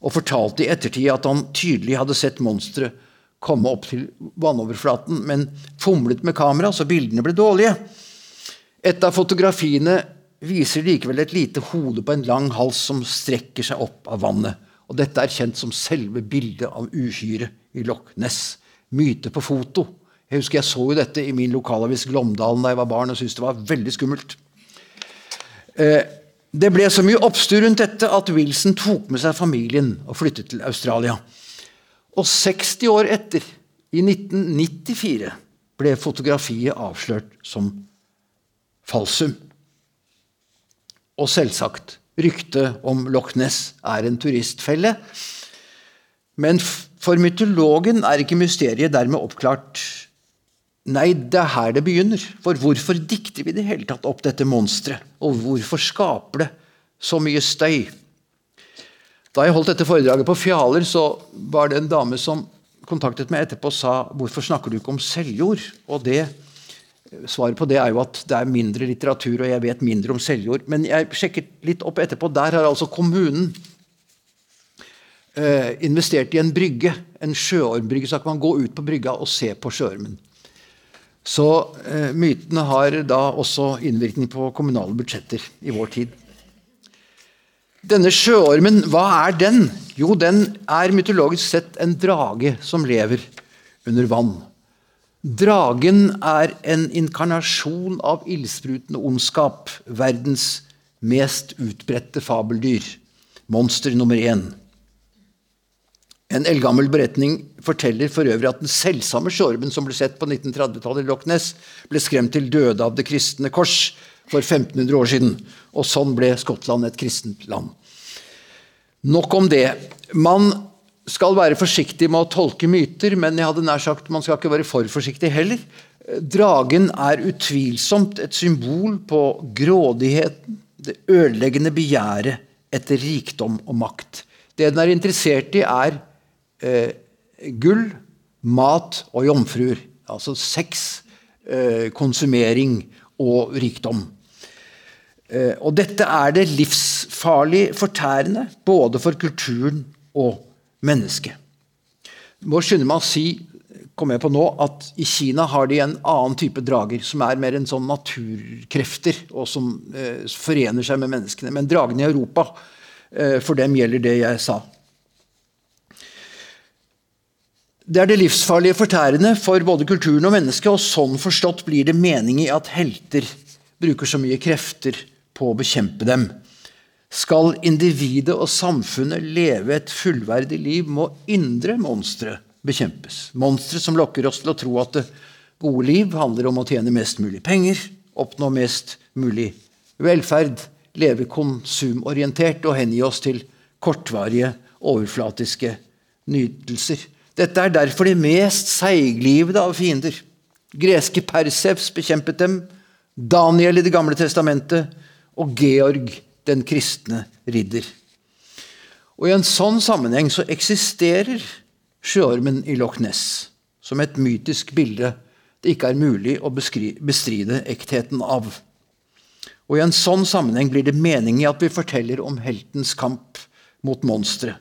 og fortalte i ettertid at han tydelig hadde sett monsteret komme opp til vannoverflaten, men fomlet med kamera, så bildene ble dårlige. Et av fotografiene viser likevel et lite hode på en lang hals som strekker seg opp av vannet. Og Dette er kjent som selve bildet av uhyret i Loch Ness. Myte på foto. Jeg husker jeg så jo dette i min lokalavis Glåmdalen da jeg var barn og syntes det var veldig skummelt. Eh, det ble så mye oppstyr rundt dette at Wilson tok med seg familien og flyttet til Australia. Og 60 år etter, i 1994, ble fotografiet avslørt som falsum. Og selvsagt, ryktet om Loch Ness er en turistfelle. Men for mytologen er ikke mysteriet dermed oppklart. Nei, det er her det begynner. For hvorfor dikter vi det hele tatt opp dette monsteret? Og hvorfor skaper det så mye støy? Da jeg holdt dette foredraget på Fjaler, så var det en dame som kontaktet meg etterpå og sa hvorfor snakker du ikke om selvjord? Og det Svaret på det er jo at det er mindre litteratur, og jeg vet mindre om selvjord. Men jeg sjekket litt opp etterpå. Der har altså kommunen eh, investert i en brygge. En sjøormbrygge. Så kan man gå ut på brygga og se på sjøormen. Så eh, mytene har da også innvirkning på kommunale budsjetter i vår tid. Denne sjøormen, hva er den? Jo, den er mytologisk sett en drage som lever under vann. Dragen er en inkarnasjon av ildsprutende ondskap. Verdens mest utbredte fabeldyr. Monster nummer én. En eldgammel beretning forteller for øvrig at den selvsamme sjorben som ble sett på 1930-tallet i Loch Ness, ble skremt til døde av det kristne kors for 1500 år siden. Og sånn ble Skottland et kristent land. Nok om det. Man skal være forsiktig med å tolke myter, men jeg hadde nær sagt man skal ikke være for forsiktig heller. Dragen er utvilsomt et symbol på grådigheten, det ødeleggende begjæret etter rikdom og makt. Det den er interessert i, er eh, gull, mat og jomfruer. Altså sex, eh, konsumering og rikdom. Eh, og dette er det livsfarlig fortærende, både for kulturen og mennesket. Må skynde meg å si kom jeg på nå at i Kina har de en annen type drager, som er mer en sånn naturkrefter, og som eh, forener seg med menneskene. Men dragene i Europa, eh, for dem gjelder det jeg sa. Det er det livsfarlige fortærende for både kulturen og mennesket, og sånn forstått blir det mening i at helter bruker så mye krefter på å bekjempe dem. Skal individet og samfunnet leve et fullverdig liv, må indre monstre bekjempes. Monstre som lokker oss til å tro at det gode liv handler om å tjene mest mulig penger, oppnå mest mulig velferd, leve konsumorientert og hengi oss til kortvarige, overflatiske nytelser. Dette er derfor de mest seiglivede av fiender. Greske Perseps bekjempet dem, Daniel i Det gamle testamentet og Georg, den kristne ridder. Og I en sånn sammenheng så eksisterer sjøormen i Loch Ness som et mytisk bilde det ikke er mulig å bestride ektheten av. Og I en sånn sammenheng blir det mening i at vi forteller om heltens kamp mot monstre.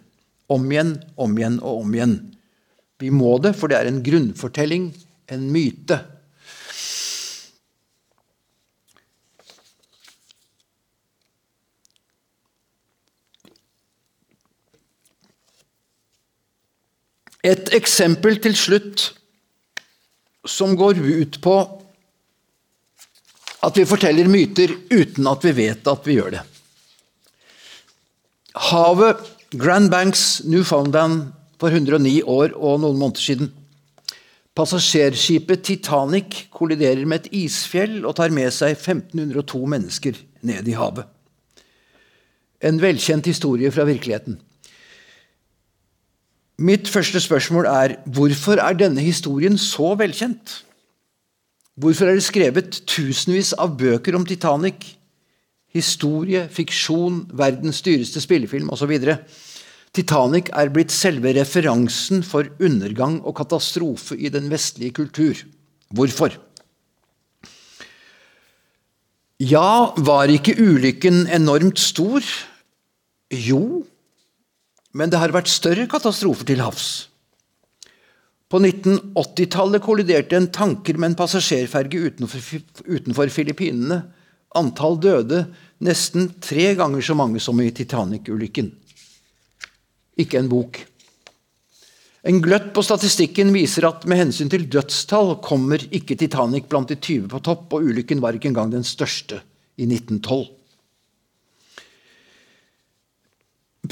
Om igjen, om igjen og om igjen. Vi må det, for det er en grunnfortelling, en myte. Et eksempel til slutt som går ut på at vi forteller myter uten at vi vet at vi gjør det. Havet Grand Banks, Newfoundland, for 109 år og noen måneder siden. Passasjerskipet Titanic kolliderer med et isfjell og tar med seg 1502 mennesker ned i havet. En velkjent historie fra virkeligheten. Mitt første spørsmål er hvorfor er denne historien så velkjent? Hvorfor er det skrevet tusenvis av bøker om Titanic? Historie, fiksjon, verdens dyreste spillefilm osv. Titanic er blitt selve referansen for undergang og katastrofe i den vestlige kultur. Hvorfor? Ja, var ikke ulykken enormt stor? Jo, men det har vært større katastrofer til havs. På 1980-tallet kolliderte en tanker med en passasjerferge utenfor, utenfor Filippinene. Antall døde nesten tre ganger så mange som i Titanic-ulykken ikke en bok. En gløtt på statistikken viser at med hensyn til dødstall kommer ikke Titanic blant de 20 på topp, og ulykken var ikke engang den største i 1912.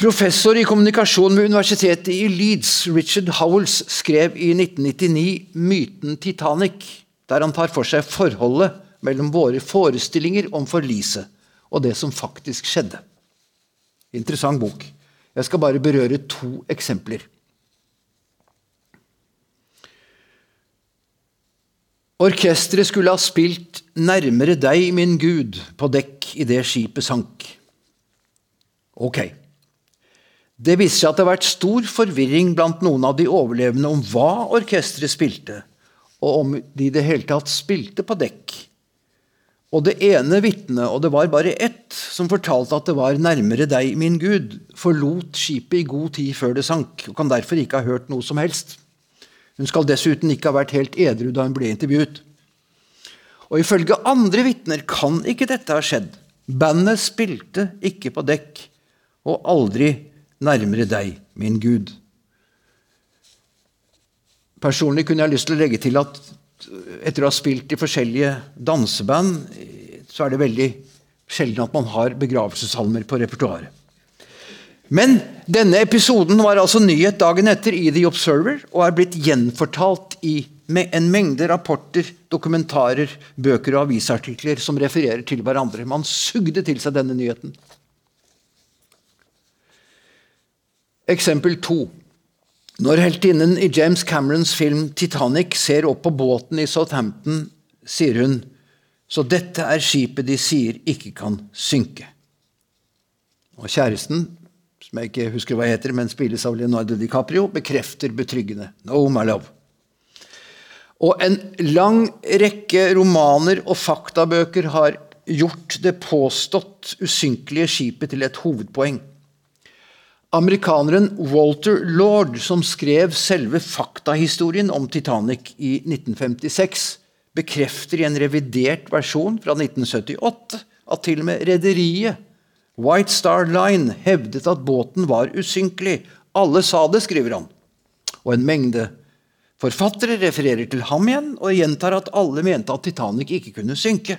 Professor i kommunikasjon ved universitetet i Leeds, Richard Howells, skrev i 1999 myten Titanic, der han tar for seg forholdet mellom våre forestillinger om forliset og det som faktisk skjedde. Interessant bok. Jeg skal bare berøre to eksempler. Orkesteret skulle ha spilt 'Nærmere deg, min Gud' på dekk idet skipet sank. Ok. Det viste seg at det har vært stor forvirring blant noen av de overlevende om hva orkesteret spilte, og om de i det hele tatt spilte på dekk. Og det ene vitnet, og det var bare ett, som fortalte at det var nærmere deg, min Gud, forlot skipet i god tid før det sank, og kan derfor ikke ha hørt noe som helst. Hun skal dessuten ikke ha vært helt edru da hun ble intervjuet. Og ifølge andre vitner kan ikke dette ha skjedd. Bandet spilte ikke på dekk, og aldri nærmere deg, min Gud. Personlig kunne jeg lyst til å legge til at etter å ha spilt i forskjellige danseband, så er det veldig sjelden at man har begravelsessalmer på repertoaret. Men denne episoden var altså nyhet dagen etter i The Observer og er blitt gjenfortalt i en mengde rapporter, dokumentarer, bøker og avisartikler som refererer til hverandre. Man sugde til seg denne nyheten. Eksempel to. Når heltinnen i James Camerons film 'Titanic' ser opp på båten i Southampton, sier hun så dette er skipet de sier ikke kan synke. Og kjæresten, som jeg ikke husker hva heter, men spilles av Leonardo DiCaprio, bekrefter betryggende. No, my love. Og en lang rekke romaner og faktabøker har gjort det påstått usynkelige skipet til et hovedpoeng. Amerikaneren Walter Lord, som skrev selve faktahistorien om Titanic i 1956, bekrefter i en revidert versjon fra 1978 at til og med rederiet White Star Line hevdet at båten var usynkelig. Alle sa det, skriver han. Og en mengde forfattere refererer til ham igjen og gjentar at alle mente at Titanic ikke kunne synke.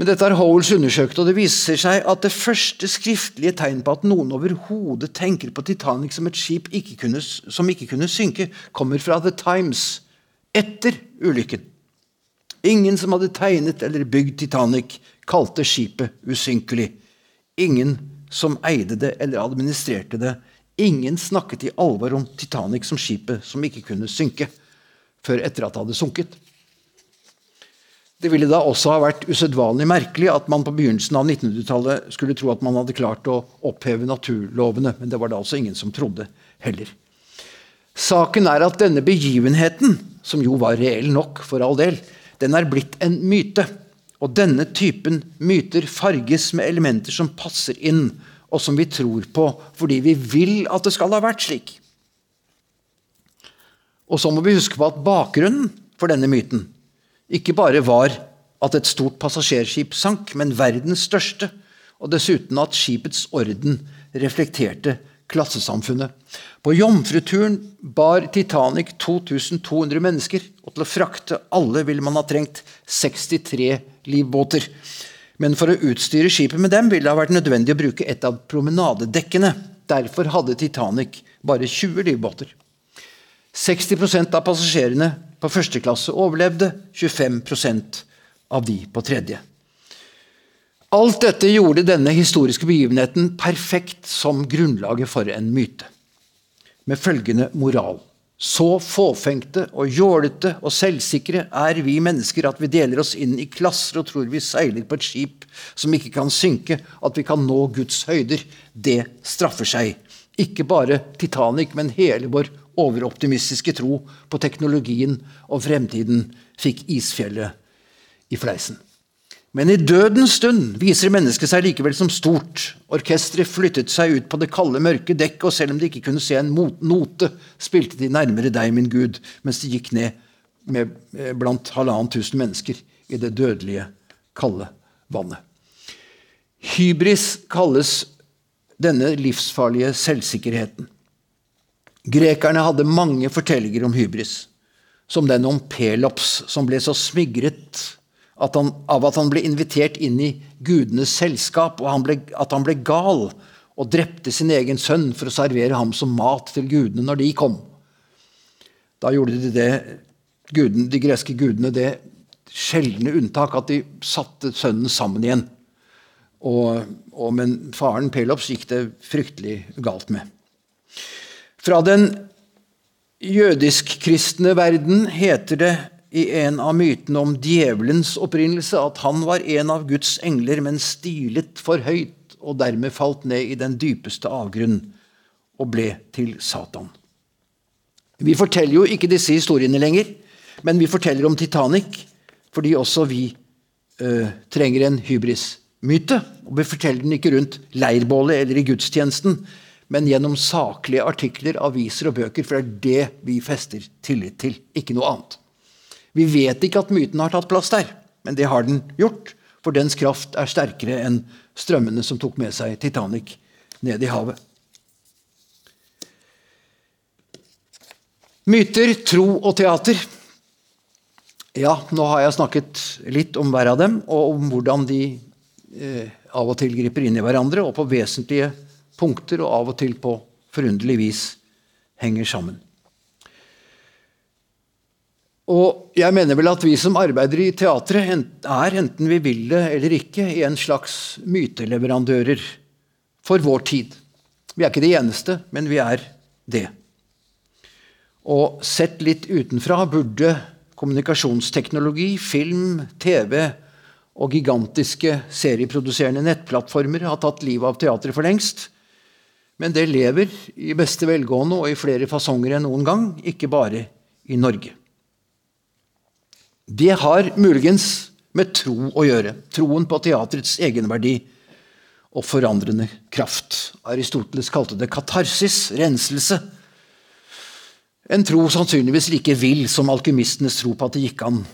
Men dette har Howells undersøkt, og det viser seg at det første skriftlige tegn på at noen overhodet tenker på Titanic som et skip ikke kunne, som ikke kunne synke, kommer fra The Times etter ulykken. Ingen som hadde tegnet eller bygd Titanic, kalte skipet usynkelig. Ingen som eide det eller administrerte det. Ingen snakket i alvor om Titanic som skipet som ikke kunne synke, før etter at det hadde sunket. Det ville da også ha vært usedvanlig merkelig at man på begynnelsen av 1900-tallet skulle tro at man hadde klart å oppheve naturlovene, men det var det altså ingen som trodde heller. Saken er at denne begivenheten, som jo var reell nok, for all del, den er blitt en myte. Og denne typen myter farges med elementer som passer inn, og som vi tror på fordi vi vil at det skal ha vært slik. Og så må vi huske på at bakgrunnen for denne myten ikke bare var at et stort passasjerskip sank, men verdens største, og dessuten at skipets orden reflekterte klassesamfunnet. På jomfruturen bar Titanic 2200 mennesker, og til å frakte alle ville man ha trengt 63 livbåter. Men for å utstyre skipet med dem ville det ha vært nødvendig å bruke et av promenadedekkene. Derfor hadde Titanic bare 20 livbåter. 60% av passasjerene på første klasse overlevde, 25% av de på tredje. Alt dette gjorde denne historiske begivenheten perfekt som grunnlaget for en myte. Med følgende moral. Så fåfengte og jålete og selvsikre er vi mennesker at vi deler oss inn i klasser og tror vi seiler på et skip som ikke kan synke, at vi kan nå Guds høyder. Det straffer seg. Ikke bare Titanic, men hele vår overoptimistiske tro på teknologien og fremtiden fikk isfjellet i fleisen. Men i dødens stund viser mennesket seg likevel som stort. Orkesteret flyttet seg ut på det kalde, mørke dekket, og selv om de ikke kunne se en note, spilte de nærmere deg, min Gud, mens de gikk ned med, eh, blant halvannen tusen mennesker i det dødelige, kalde vannet. Hybris kalles denne livsfarlige selvsikkerheten. Grekerne hadde mange fortellinger om hybris, som den om Pelops, som ble så smigret at han, av at han ble invitert inn i gudenes selskap, og han ble, at han ble gal og drepte sin egen sønn for å servere ham som mat til gudene når de kom. Da gjorde de det, guden, de greske gudene det sjeldne unntak at de satte sønnen sammen igjen. Og, og, men faren Pelops gikk det fryktelig galt med. Fra den jødisk-kristne verden heter det i en av mytene om djevelens opprinnelse at han var en av Guds engler, men stilet for høyt og dermed falt ned i den dypeste avgrunn og ble til Satan. Vi forteller jo ikke disse historiene lenger, men vi forteller om Titanic fordi også vi ø, trenger en hybrismyte. Og vi forteller den ikke rundt leirbålet eller i gudstjenesten, men gjennom saklige artikler, aviser og bøker, for det er det vi fester tillit til, ikke noe annet. Vi vet ikke at myten har tatt plass der, men det har den gjort, for dens kraft er sterkere enn strømmene som tok med seg Titanic ned i havet. Myter, tro og teater. Ja, nå har jeg snakket litt om hver av dem, og om hvordan de eh, av og til griper inn i hverandre, og på vesentlige punkter og av og til på forunderlig vis henger sammen. Og jeg mener vel at vi som arbeider i teatret, er, enten vi vil det eller ikke, i en slags myteleverandører for vår tid. Vi er ikke det eneste, men vi er det. Og sett litt utenfra burde kommunikasjonsteknologi, film, TV og gigantiske serieproduserende nettplattformer ha tatt livet av teatret for lengst. Men det lever i beste velgående og i flere fasonger enn noen gang, ikke bare i Norge. Det har muligens med tro å gjøre. Troen på teatrets egenverdi. og forandrende kraft. Aristoteles kalte det katarsis, renselse. En tro sannsynligvis like vill som alkymistenes tro på at det gikk an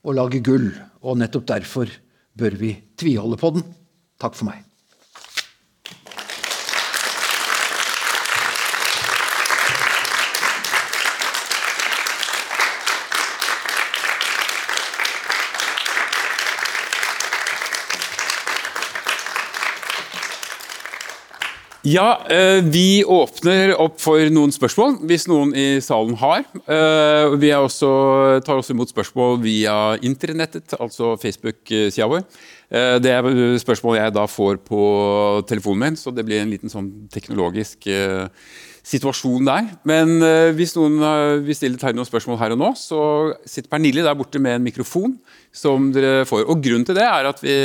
å lage gull, og nettopp derfor bør vi tviholde på den. Takk for meg. Ja, eh, vi åpner opp for noen spørsmål, hvis noen i salen har. Eh, vi også, tar også imot spørsmål via internettet, altså Facebook-sida vår. Eh, det er spørsmål jeg da får på telefonen min, så det blir en liten sånn teknologisk situasjon der. Men hvis noen vil stille Terje noen spørsmål her og nå, så sitter Pernille der borte med en mikrofon som dere får. Og grunnen til det er at vi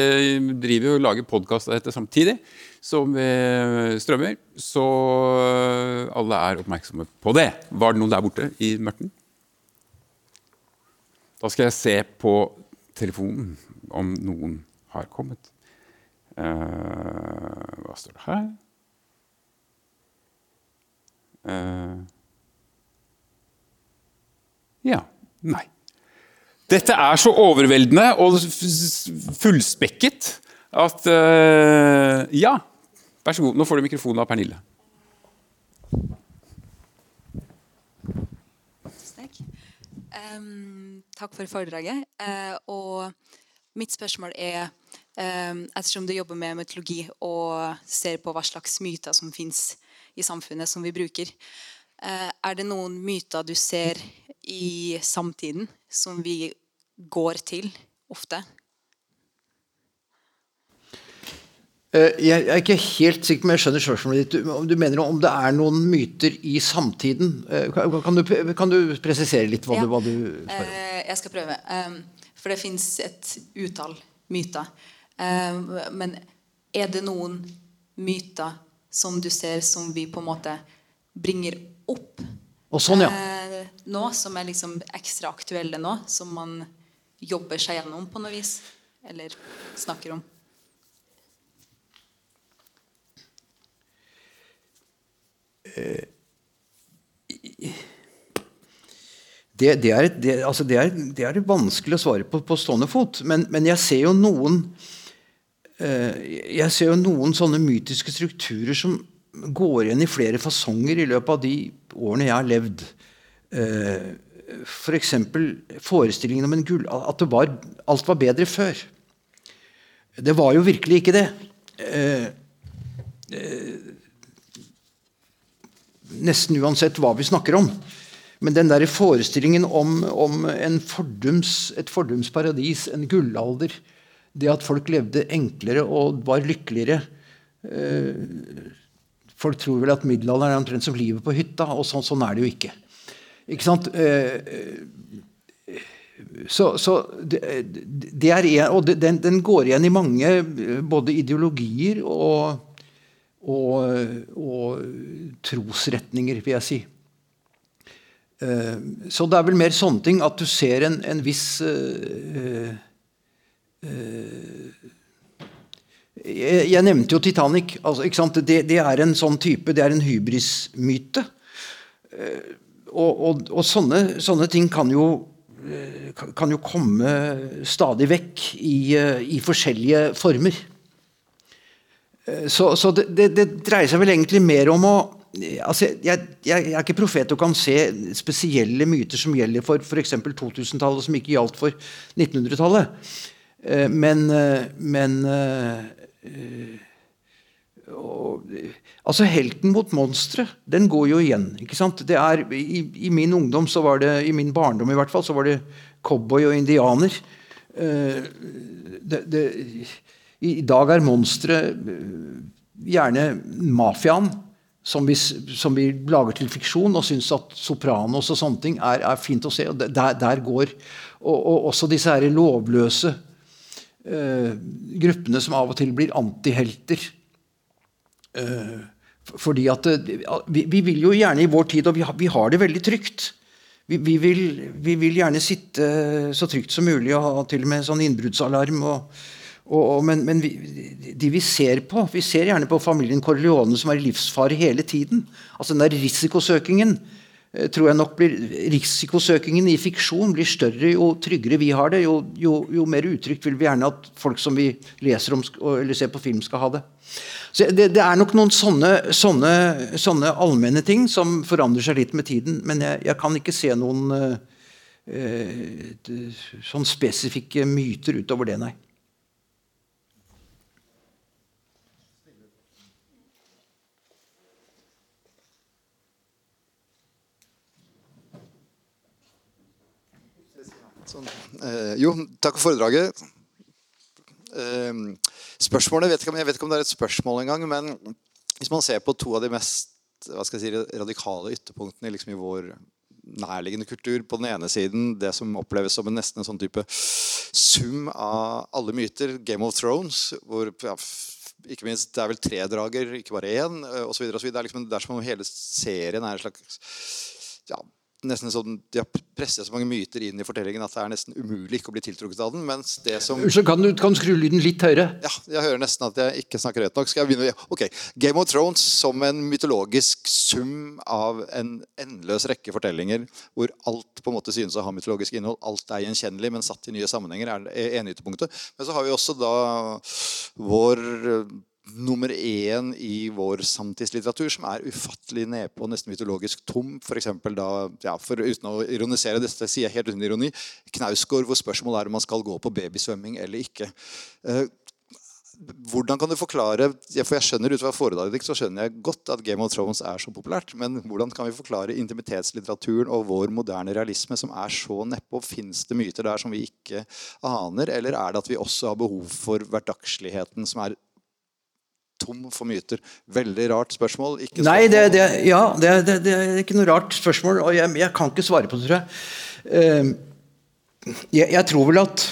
driver og lager podkast av dette samtidig som vi strømmer. Så alle er oppmerksomme på det. Var det noen der borte i mørten? Da skal jeg se på telefonen om noen har kommet. Uh, hva står det her? Uh, ja. Nei. Dette er så overveldende og fullspekket at uh, Ja. Vær så god, nå får du mikrofonen av Pernille. Takk. Um, takk for foredraget. Uh, og mitt spørsmål er um, Ettersom du jobber med mytologi og ser på hva slags myter som fins i samfunnet som vi bruker, uh, er det noen myter du ser i samtiden som vi går til ofte? Eh, jeg er ikke helt sikker men jeg skjønner spørsmålet ditt. Om du mener om det er noen myter i samtiden? Eh, kan du, kan du presisere litt hva, ja. du, hva du spør om? Eh, jeg skal prøve. For det fins et utall myter. Men er det noen myter som du ser som vi på en måte bringer opp sånn, ja. nå, som er liksom ekstra aktuelle nå? Som man jobber seg gjennom på noe vis? Eller snakker om? Det, det, er, det, altså det, er, det, er, vanskelig å svare på på stående fot. Men, men jeg ser jo noen Jeg ser jo noen sånne mytiske strukturer som går igjen i flere fasonger i løpet av de årene jeg har levd. F.eks. For forestillingen om en gull At var, alt var bedre før. Det var jo virkelig ikke det. Uh, nesten uansett hva vi snakker om. Men den der forestillingen om, om fordums, et fordums paradis, en gullalder, det at folk levde enklere og var lykkeligere eh, Folk tror vel at middelalderen er omtrent som livet på hytta, og så, sånn er det jo ikke. Ikke sant? Eh, så, så det, det, er og den, den, går igjen i mange både ideologier og og, og trosretninger, vil jeg si. Eh, så det er vel mer sånne ting at du ser en, en viss uh, jeg, jeg, nevnte jo Titanic. Altså, det, det, er en sånn type Det er en hybrismyte. Uh, og, og, og sånne, sånne, ting kan jo, kan jo komme stadig vekk i, i forskjellige former. Eh, så, så det, det, det, dreier seg vel egentlig mer om å altså jeg, jeg, jeg, er ikke profet og kan se spesielle myter som gjelder for f.eks. 2000-tallet, som ikke gjaldt for 1900-tallet. Eh, men, eh, men og, altså Helten mot monsteret, den går jo igjen. ikke sant? Det er, i, i, min ungdom, så var det, i min barndom i hvert fall, så var det cowboy og indianer. det, det i dag er monsteret eh, gjerne mafiaen, som vi, som vi, lager til fiksjon, og syns at Sopranos og sånne ting er, er fint å se. og Der, der går og, og, også disse her lovløse uh, gruppene som av og til blir antihelter. Uh, fordi at vi, vi, vil jo gjerne i vår tid, og vi har, vi har det veldig trygt. Vi, vi, vil, vi, vil, gjerne sitte så trygt som mulig og ha til og med sånn innbruddsalarm. og Og, og, men, men vi, de vi ser på Vi ser gjerne på familien Corleone som er i livsfare hele tiden. Altså den der risikosøkingen eh, tror jeg nok blir, Risikosøkingen i fiksjon blir større jo tryggere vi har det. Jo, jo, jo mer utrygt vil vi gjerne at folk som vi leser om eller ser på film, skal ha det. Så det, det er nok noen sånne, sånne, sånne, allmenne ting som forandrer seg litt med tiden. Men jeg, jeg kan ikke se noen uh, uh, sånn spesifikke myter utover det, nei. Sånn. Eh, jo, takk for foredraget. Eh, spørsmålet, vet ikke, Jeg vet ikke om det er et spørsmål engang, men hvis man ser på to av de mest si, radikale ytterpunktene liksom, i vår nærliggende kultur På den ene siden det som oppleves som en nesten en sånn type sum av alle myter. Game of Thrones, hvor ja, ikke minst, Det er vel tre drager, ikke bare én, osv. Det, er liksom, det som om hele serien er en slags ja, nesten sånn, De har presset så mange myter inn i fortellingen at det er nesten umulig ikke å bli tiltrukket av den. mens det som... Så kan du, kan skru lyden litt høyere? Ja, jeg hører nesten at jeg ikke snakker høyt nok. Skal jeg begynne? Ok, Game of Thrones som en mytologisk sum av en endeløs rekke fortellinger hvor alt på en måte synes å ha mytologisk innhold. Alt er gjenkjennelig, men satt i nye sammenhenger, er ytterpunktet. Men så har vi også da vår nummer én i vår samtidslitteratur som er ufattelig nedpå, nesten mytologisk tom. For eksempel da, ja, for Uten å ironisere, dette sier jeg helt uten ironi, Knausgård, hvor spørsmålet er om man skal gå på babysvømming eller ikke. Eh, hvordan kan du forklare for jeg skjønner ut fra foredraget så skjønner jeg godt at Game of Thrones er så populært, men hvordan kan vi forklare intimitetslitteraturen og vår moderne realisme som er så nedpå? Fins det myter der som vi ikke aner, eller er det at vi også har behov for hverdagsligheten som er tom for myter? Veldig rart spørsmål. spørsmål. Nei, det, det, ja, det, det, er ikke noe rart spørsmål, og jeg, jeg kan ikke svare på det, tror jeg. Uh, jeg, jeg, tror vel at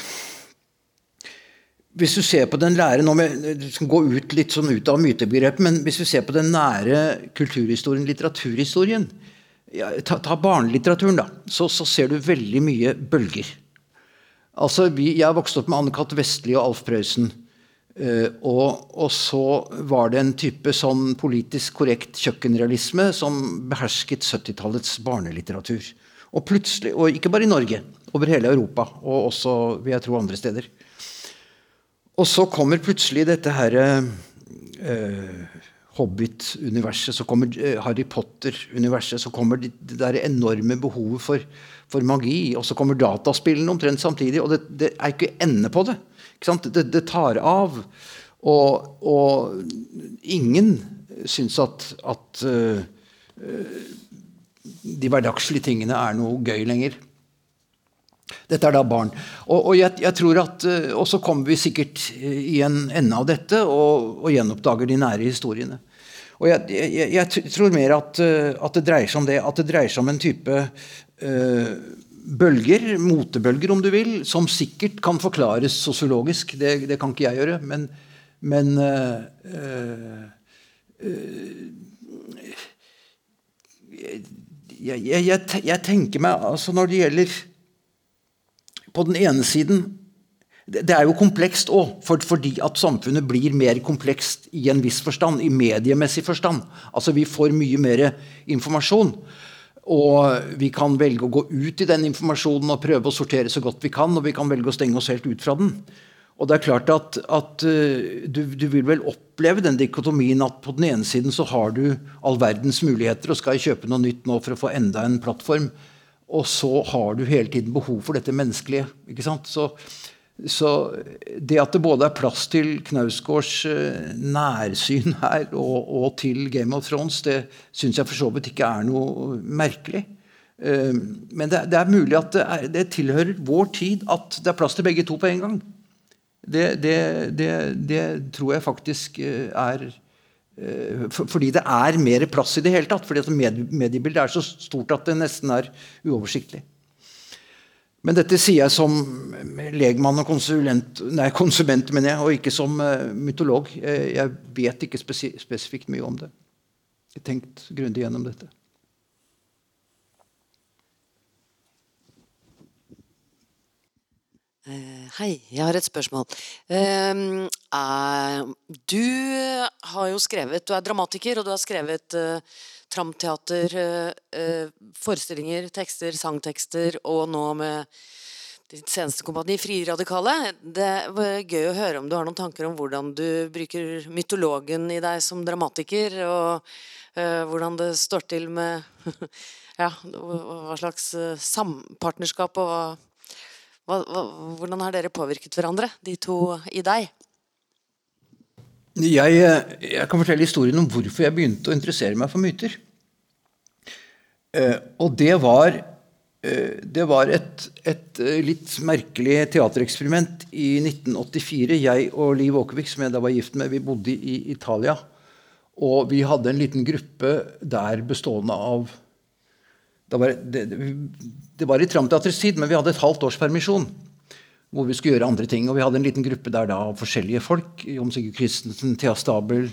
hvis du ser på den lære nå med, Du skal gå ut litt sånn ut av mytebegrepet, men hvis du ser på den nære kulturhistorien, litteraturhistorien ja, ta, ta, barnelitteraturen, da. Så, så, ser du veldig mye bølger. Altså, vi, Jeg vokste vokst opp med Anne-Cath. Vestli og Alf Prøysen. Uh, og, og, så var det en type sånn politisk korrekt kjøkkenrealisme som behersket 70-tallets barnelitteratur. Og plutselig, og ikke bare i Norge, over hele Europa, og også vil jeg tro andre steder. Og så kommer plutselig dette herre uh, Hobbit-universet, så kommer uh, Harry Potter-universet, så kommer det der enorme behovet for, for, magi, og så kommer dataspillene omtrent samtidig, og det, det er ikke ende på det. Det, det, tar av. Og, og ingen syns at, at uh, de hverdagslige tingene er noe gøy lenger. Dette er da barn. Og, og jeg, jeg, tror at uh, Og så kommer vi sikkert i en ende av dette og, og gjenoppdager de nære historiene. Og jeg, jeg, jeg tror mer at, at, det dreier seg om det. At det dreier seg om en type uh, bølger, motebølger om du vil, som sikkert kan forklares sosiologisk. Det, det kan ikke jeg gjøre. Men, men øh, øh, jeg, jeg, jeg, tenker meg altså Når det gjelder På den ene siden Det, er jo komplekst òg, for, fordi at samfunnet blir mer komplekst i en viss forstand. I mediemessig forstand. Altså Vi får mye mer informasjon. Og vi kan velge å gå ut i den informasjonen og prøve å sortere så godt vi kan. Og vi kan velge å stenge oss helt ut fra den. Og det er klart at, at uh, du, du, vil vel oppleve den dikotomien at på den ene siden så har du all verdens muligheter og skal kjøpe noe nytt nå for å få enda en plattform. Og så har du hele tiden behov for dette menneskelige. ikke sant? Så så det at det både er plass til Knausgårds eh, nærsyn her og, og til Game of Thrones, det syns jeg for så vidt ikke er noe merkelig. Eh, men det, det er mulig at det, er, det, tilhører vår tid at det er plass til begge to på en gang. Det, det tror jeg faktisk eh, er fordi det er mer plass i det hele tatt. Fordi mediebildet er så stort at det nesten er uoversiktlig. Men dette sier jeg som legmann og konsulent, nei, konsument, mener jeg, og ikke som uh, mytolog. Jeg, jeg vet ikke spesi spesifikt mye om det. Jeg har tenkt grundig gjennom dette. Eh, hei, jeg har et spørsmål. Er, du har jo skrevet Du er dramatiker, og du har skrevet tramteater, uh, forestillinger, tekster, sangtekster, og nå med ditt seneste kompani, Frie Radikale. Det var gøy å høre om du har noen tanker om hvordan du bruker mytologen i deg som dramatiker, og hvordan det står til med ja, hva slags sampartnerskap og hva, hva, hvordan har dere påvirket hverandre, de to i deg? Jeg, jeg, kan fortelle historien om hvorfor jeg begynte å interessere meg for myter. Eh, og det var, eh, det var et, et, eh, litt merkelig teatereksperiment i 1984. Jeg og Liv Åkervik, som jeg da var gift med, vi bodde i Italia. Og vi hadde en liten gruppe der bestående av det var, det, det var, i Tramteatrets tid, men vi hadde et halvt års permisjon. Hvor vi skulle gjøre andre ting. Og vi hadde en liten gruppe der da av forskjellige folk. Jon Sigurd Christensen, Thea Stabel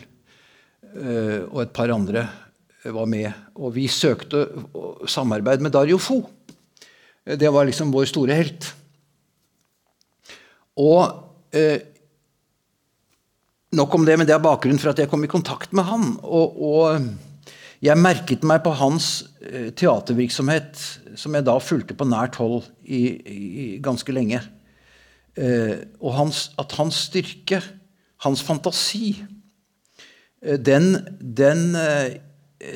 øh, og et par andre var med. Og vi søkte samarbeid med Dario Fo. Det var liksom vår store helt. Og øh, Nok om det, men det er bakgrunnen for at jeg kom i kontakt med han. og, og jeg merket meg på hans eh, teatervirksomhet, som jeg da fulgte på nært hold i, i ganske lenge. Eh, og hans, at hans styrke, hans fantasi, eh, den, den,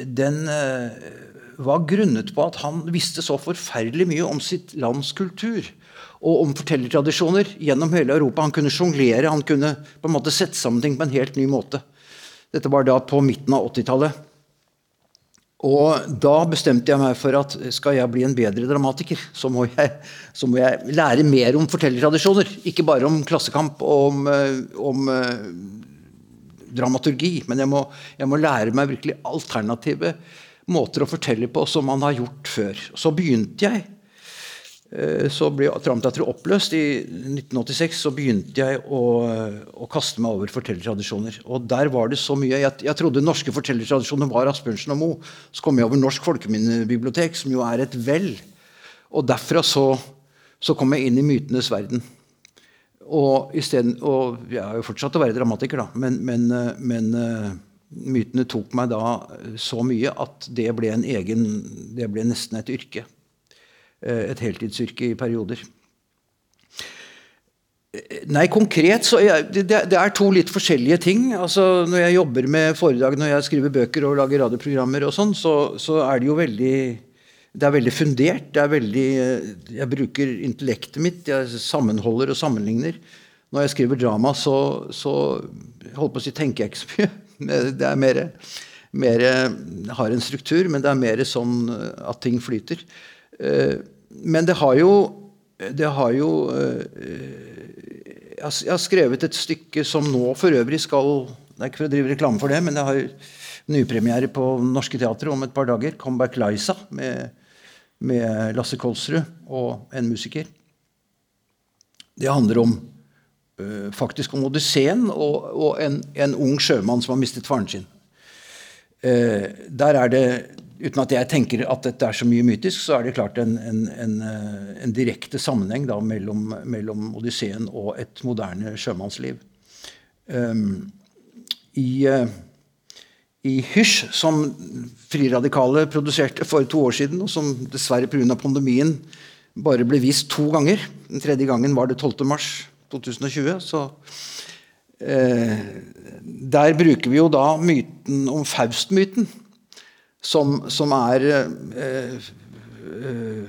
den var grunnet på at han visste så forferdelig mye om sitt lands kultur og om fortellertradisjoner gjennom hele Europa. Han kunne sjonglere, han kunne på en måte sette sammen ting på en helt ny måte. Dette var da på midten av 80-tallet. Og da bestemte jeg meg for at skal jeg bli en bedre dramatiker, så må jeg, så må jeg lære mer om fortellertradisjoner. Ikke bare om klassekamp og om, eh, om uh, dramaturgi. Men jeg må, jeg må, lære meg virkelig alternative måter å fortelle på som man har gjort før. Så begynte jeg Eh, så ble Tramteatret oppløst. I 1986 så begynte jeg å, å kaste meg over fortellertradisjoner. Og der var det så mye. Jeg, jeg trodde norske fortellertradisjoner var Asbjørnsen og Moe. Så kom jeg over Norsk folkeminnebibliotek, som jo er et vel. Og derfra så, så kom jeg inn i mytenes verden. Og, stedet, og jeg har jo fortsatt å være dramatiker, da, men, men, men uh, mytene tok meg da så mye at det ble, en egen, det ble nesten et yrke. Eh, et heltidsyrke i perioder. Nei, konkret så jeg, det, det, er to litt forskjellige ting. Altså, når jeg jobber med foredrag, når jeg skriver bøker og lager radioprogrammer, og sånn, så, så, er det jo veldig det er veldig fundert. det er veldig, Jeg bruker intellektet mitt. Jeg sammenholder og sammenligner. Når jeg skriver drama, så, så holdt på å si, tenker jeg ikke så mye. Det er mer, mer har en struktur, men det er mer sånn at ting flyter. Eh, men det har jo, det har jo eh, Jeg har skrevet et stykke som nå for øvrig skal Det er ikke for å drive reklame for det, men det har nypremiere på Norske Teatret om et par dager. 'Comeback Liza' med, med Lasse Kolsrud og en musiker. Det handler om uh, faktisk om Odysseen og, og en, en, ung sjømann som har mistet faren sin. Uh, der er det uten at jeg tenker at dette er så mye mytisk, så er det klart en, en, en, eh, en direkte sammenheng da, mellom, mellom, Odysseen og et moderne sjømannsliv. Um, i, uh, I Hysj, som Friradikale produserte for to år siden, og som dessverre pga. pandemien bare ble vist to ganger Den tredje gangen var det 12. mars 2020. så uh, Der bruker vi jo da myten om Faust-myten som, som er eh, eh,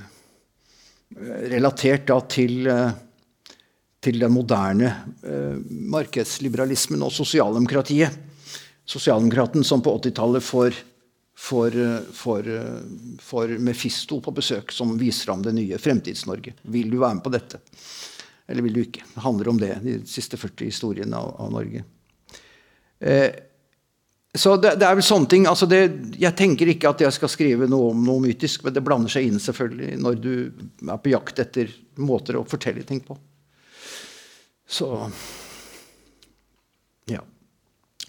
relatert da til, eh, til den moderne eh, markedsliberalismen og sosialdemokratiet. Sosialdemokraten som på 80-tallet får, får, får, får, Mefisto på besøk, som viser ham det nye Fremtids-Norge. Vil du være med på dette? Eller vil du ikke? Det handler om det, de siste 40 historiene av, av Norge. Eh, så det, det, er vel sånne ting, altså det, Jeg tenker ikke at jeg skal skrive noe om noe mytisk, men det blander seg inn selvfølgelig når du er på jakt etter måter å fortelle ting på. Så ja.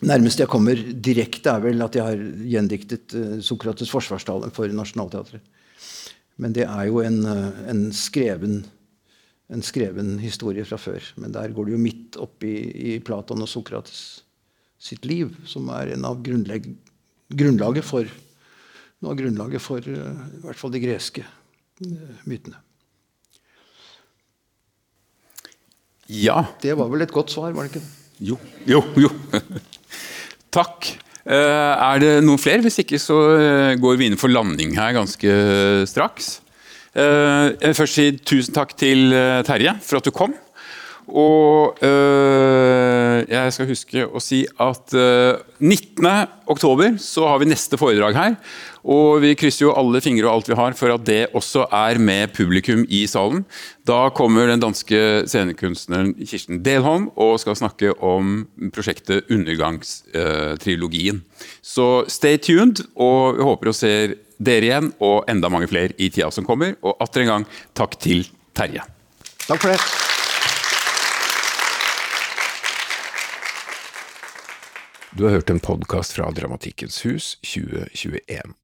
Nærmest jeg kommer direkte, er vel at jeg har gjendiktet uh, Sokrates' forsvarstale for Nationaltheatret. Men det er jo en, uh, en skreven en skreven historie fra før. Men der går det jo midt opp i, i Platon og Sokrates sitt liv, som er en av grunnlaget for noe av grunnlaget for uh, i hvert fall de greske uh, mytene. Ja. Det var vel et godt svar, var det ikke? det? Jo. Jo, jo. Takk. Uh, er det noen flere? Hvis ikke så går vi inn for landing her ganske straks. jeg vil først si tusen takk til Terje for at du kom. Og øh, jeg skal huske å si at øh, 19.10 så har vi neste foredrag her. Og vi krysser jo alle fingre og alt vi har for at det også er med publikum i salen. Da kommer den danske scenekunstneren Kirsten Delholm og skal snakke om prosjektet Undergangstrilogien. Så stay tuned, og vi håper å se dere igjen og enda mange flere i tida som kommer. Og atter en gang takk til Terje. Takk for det. Du har hørt en podkast fra Dramatikkens hus 2021.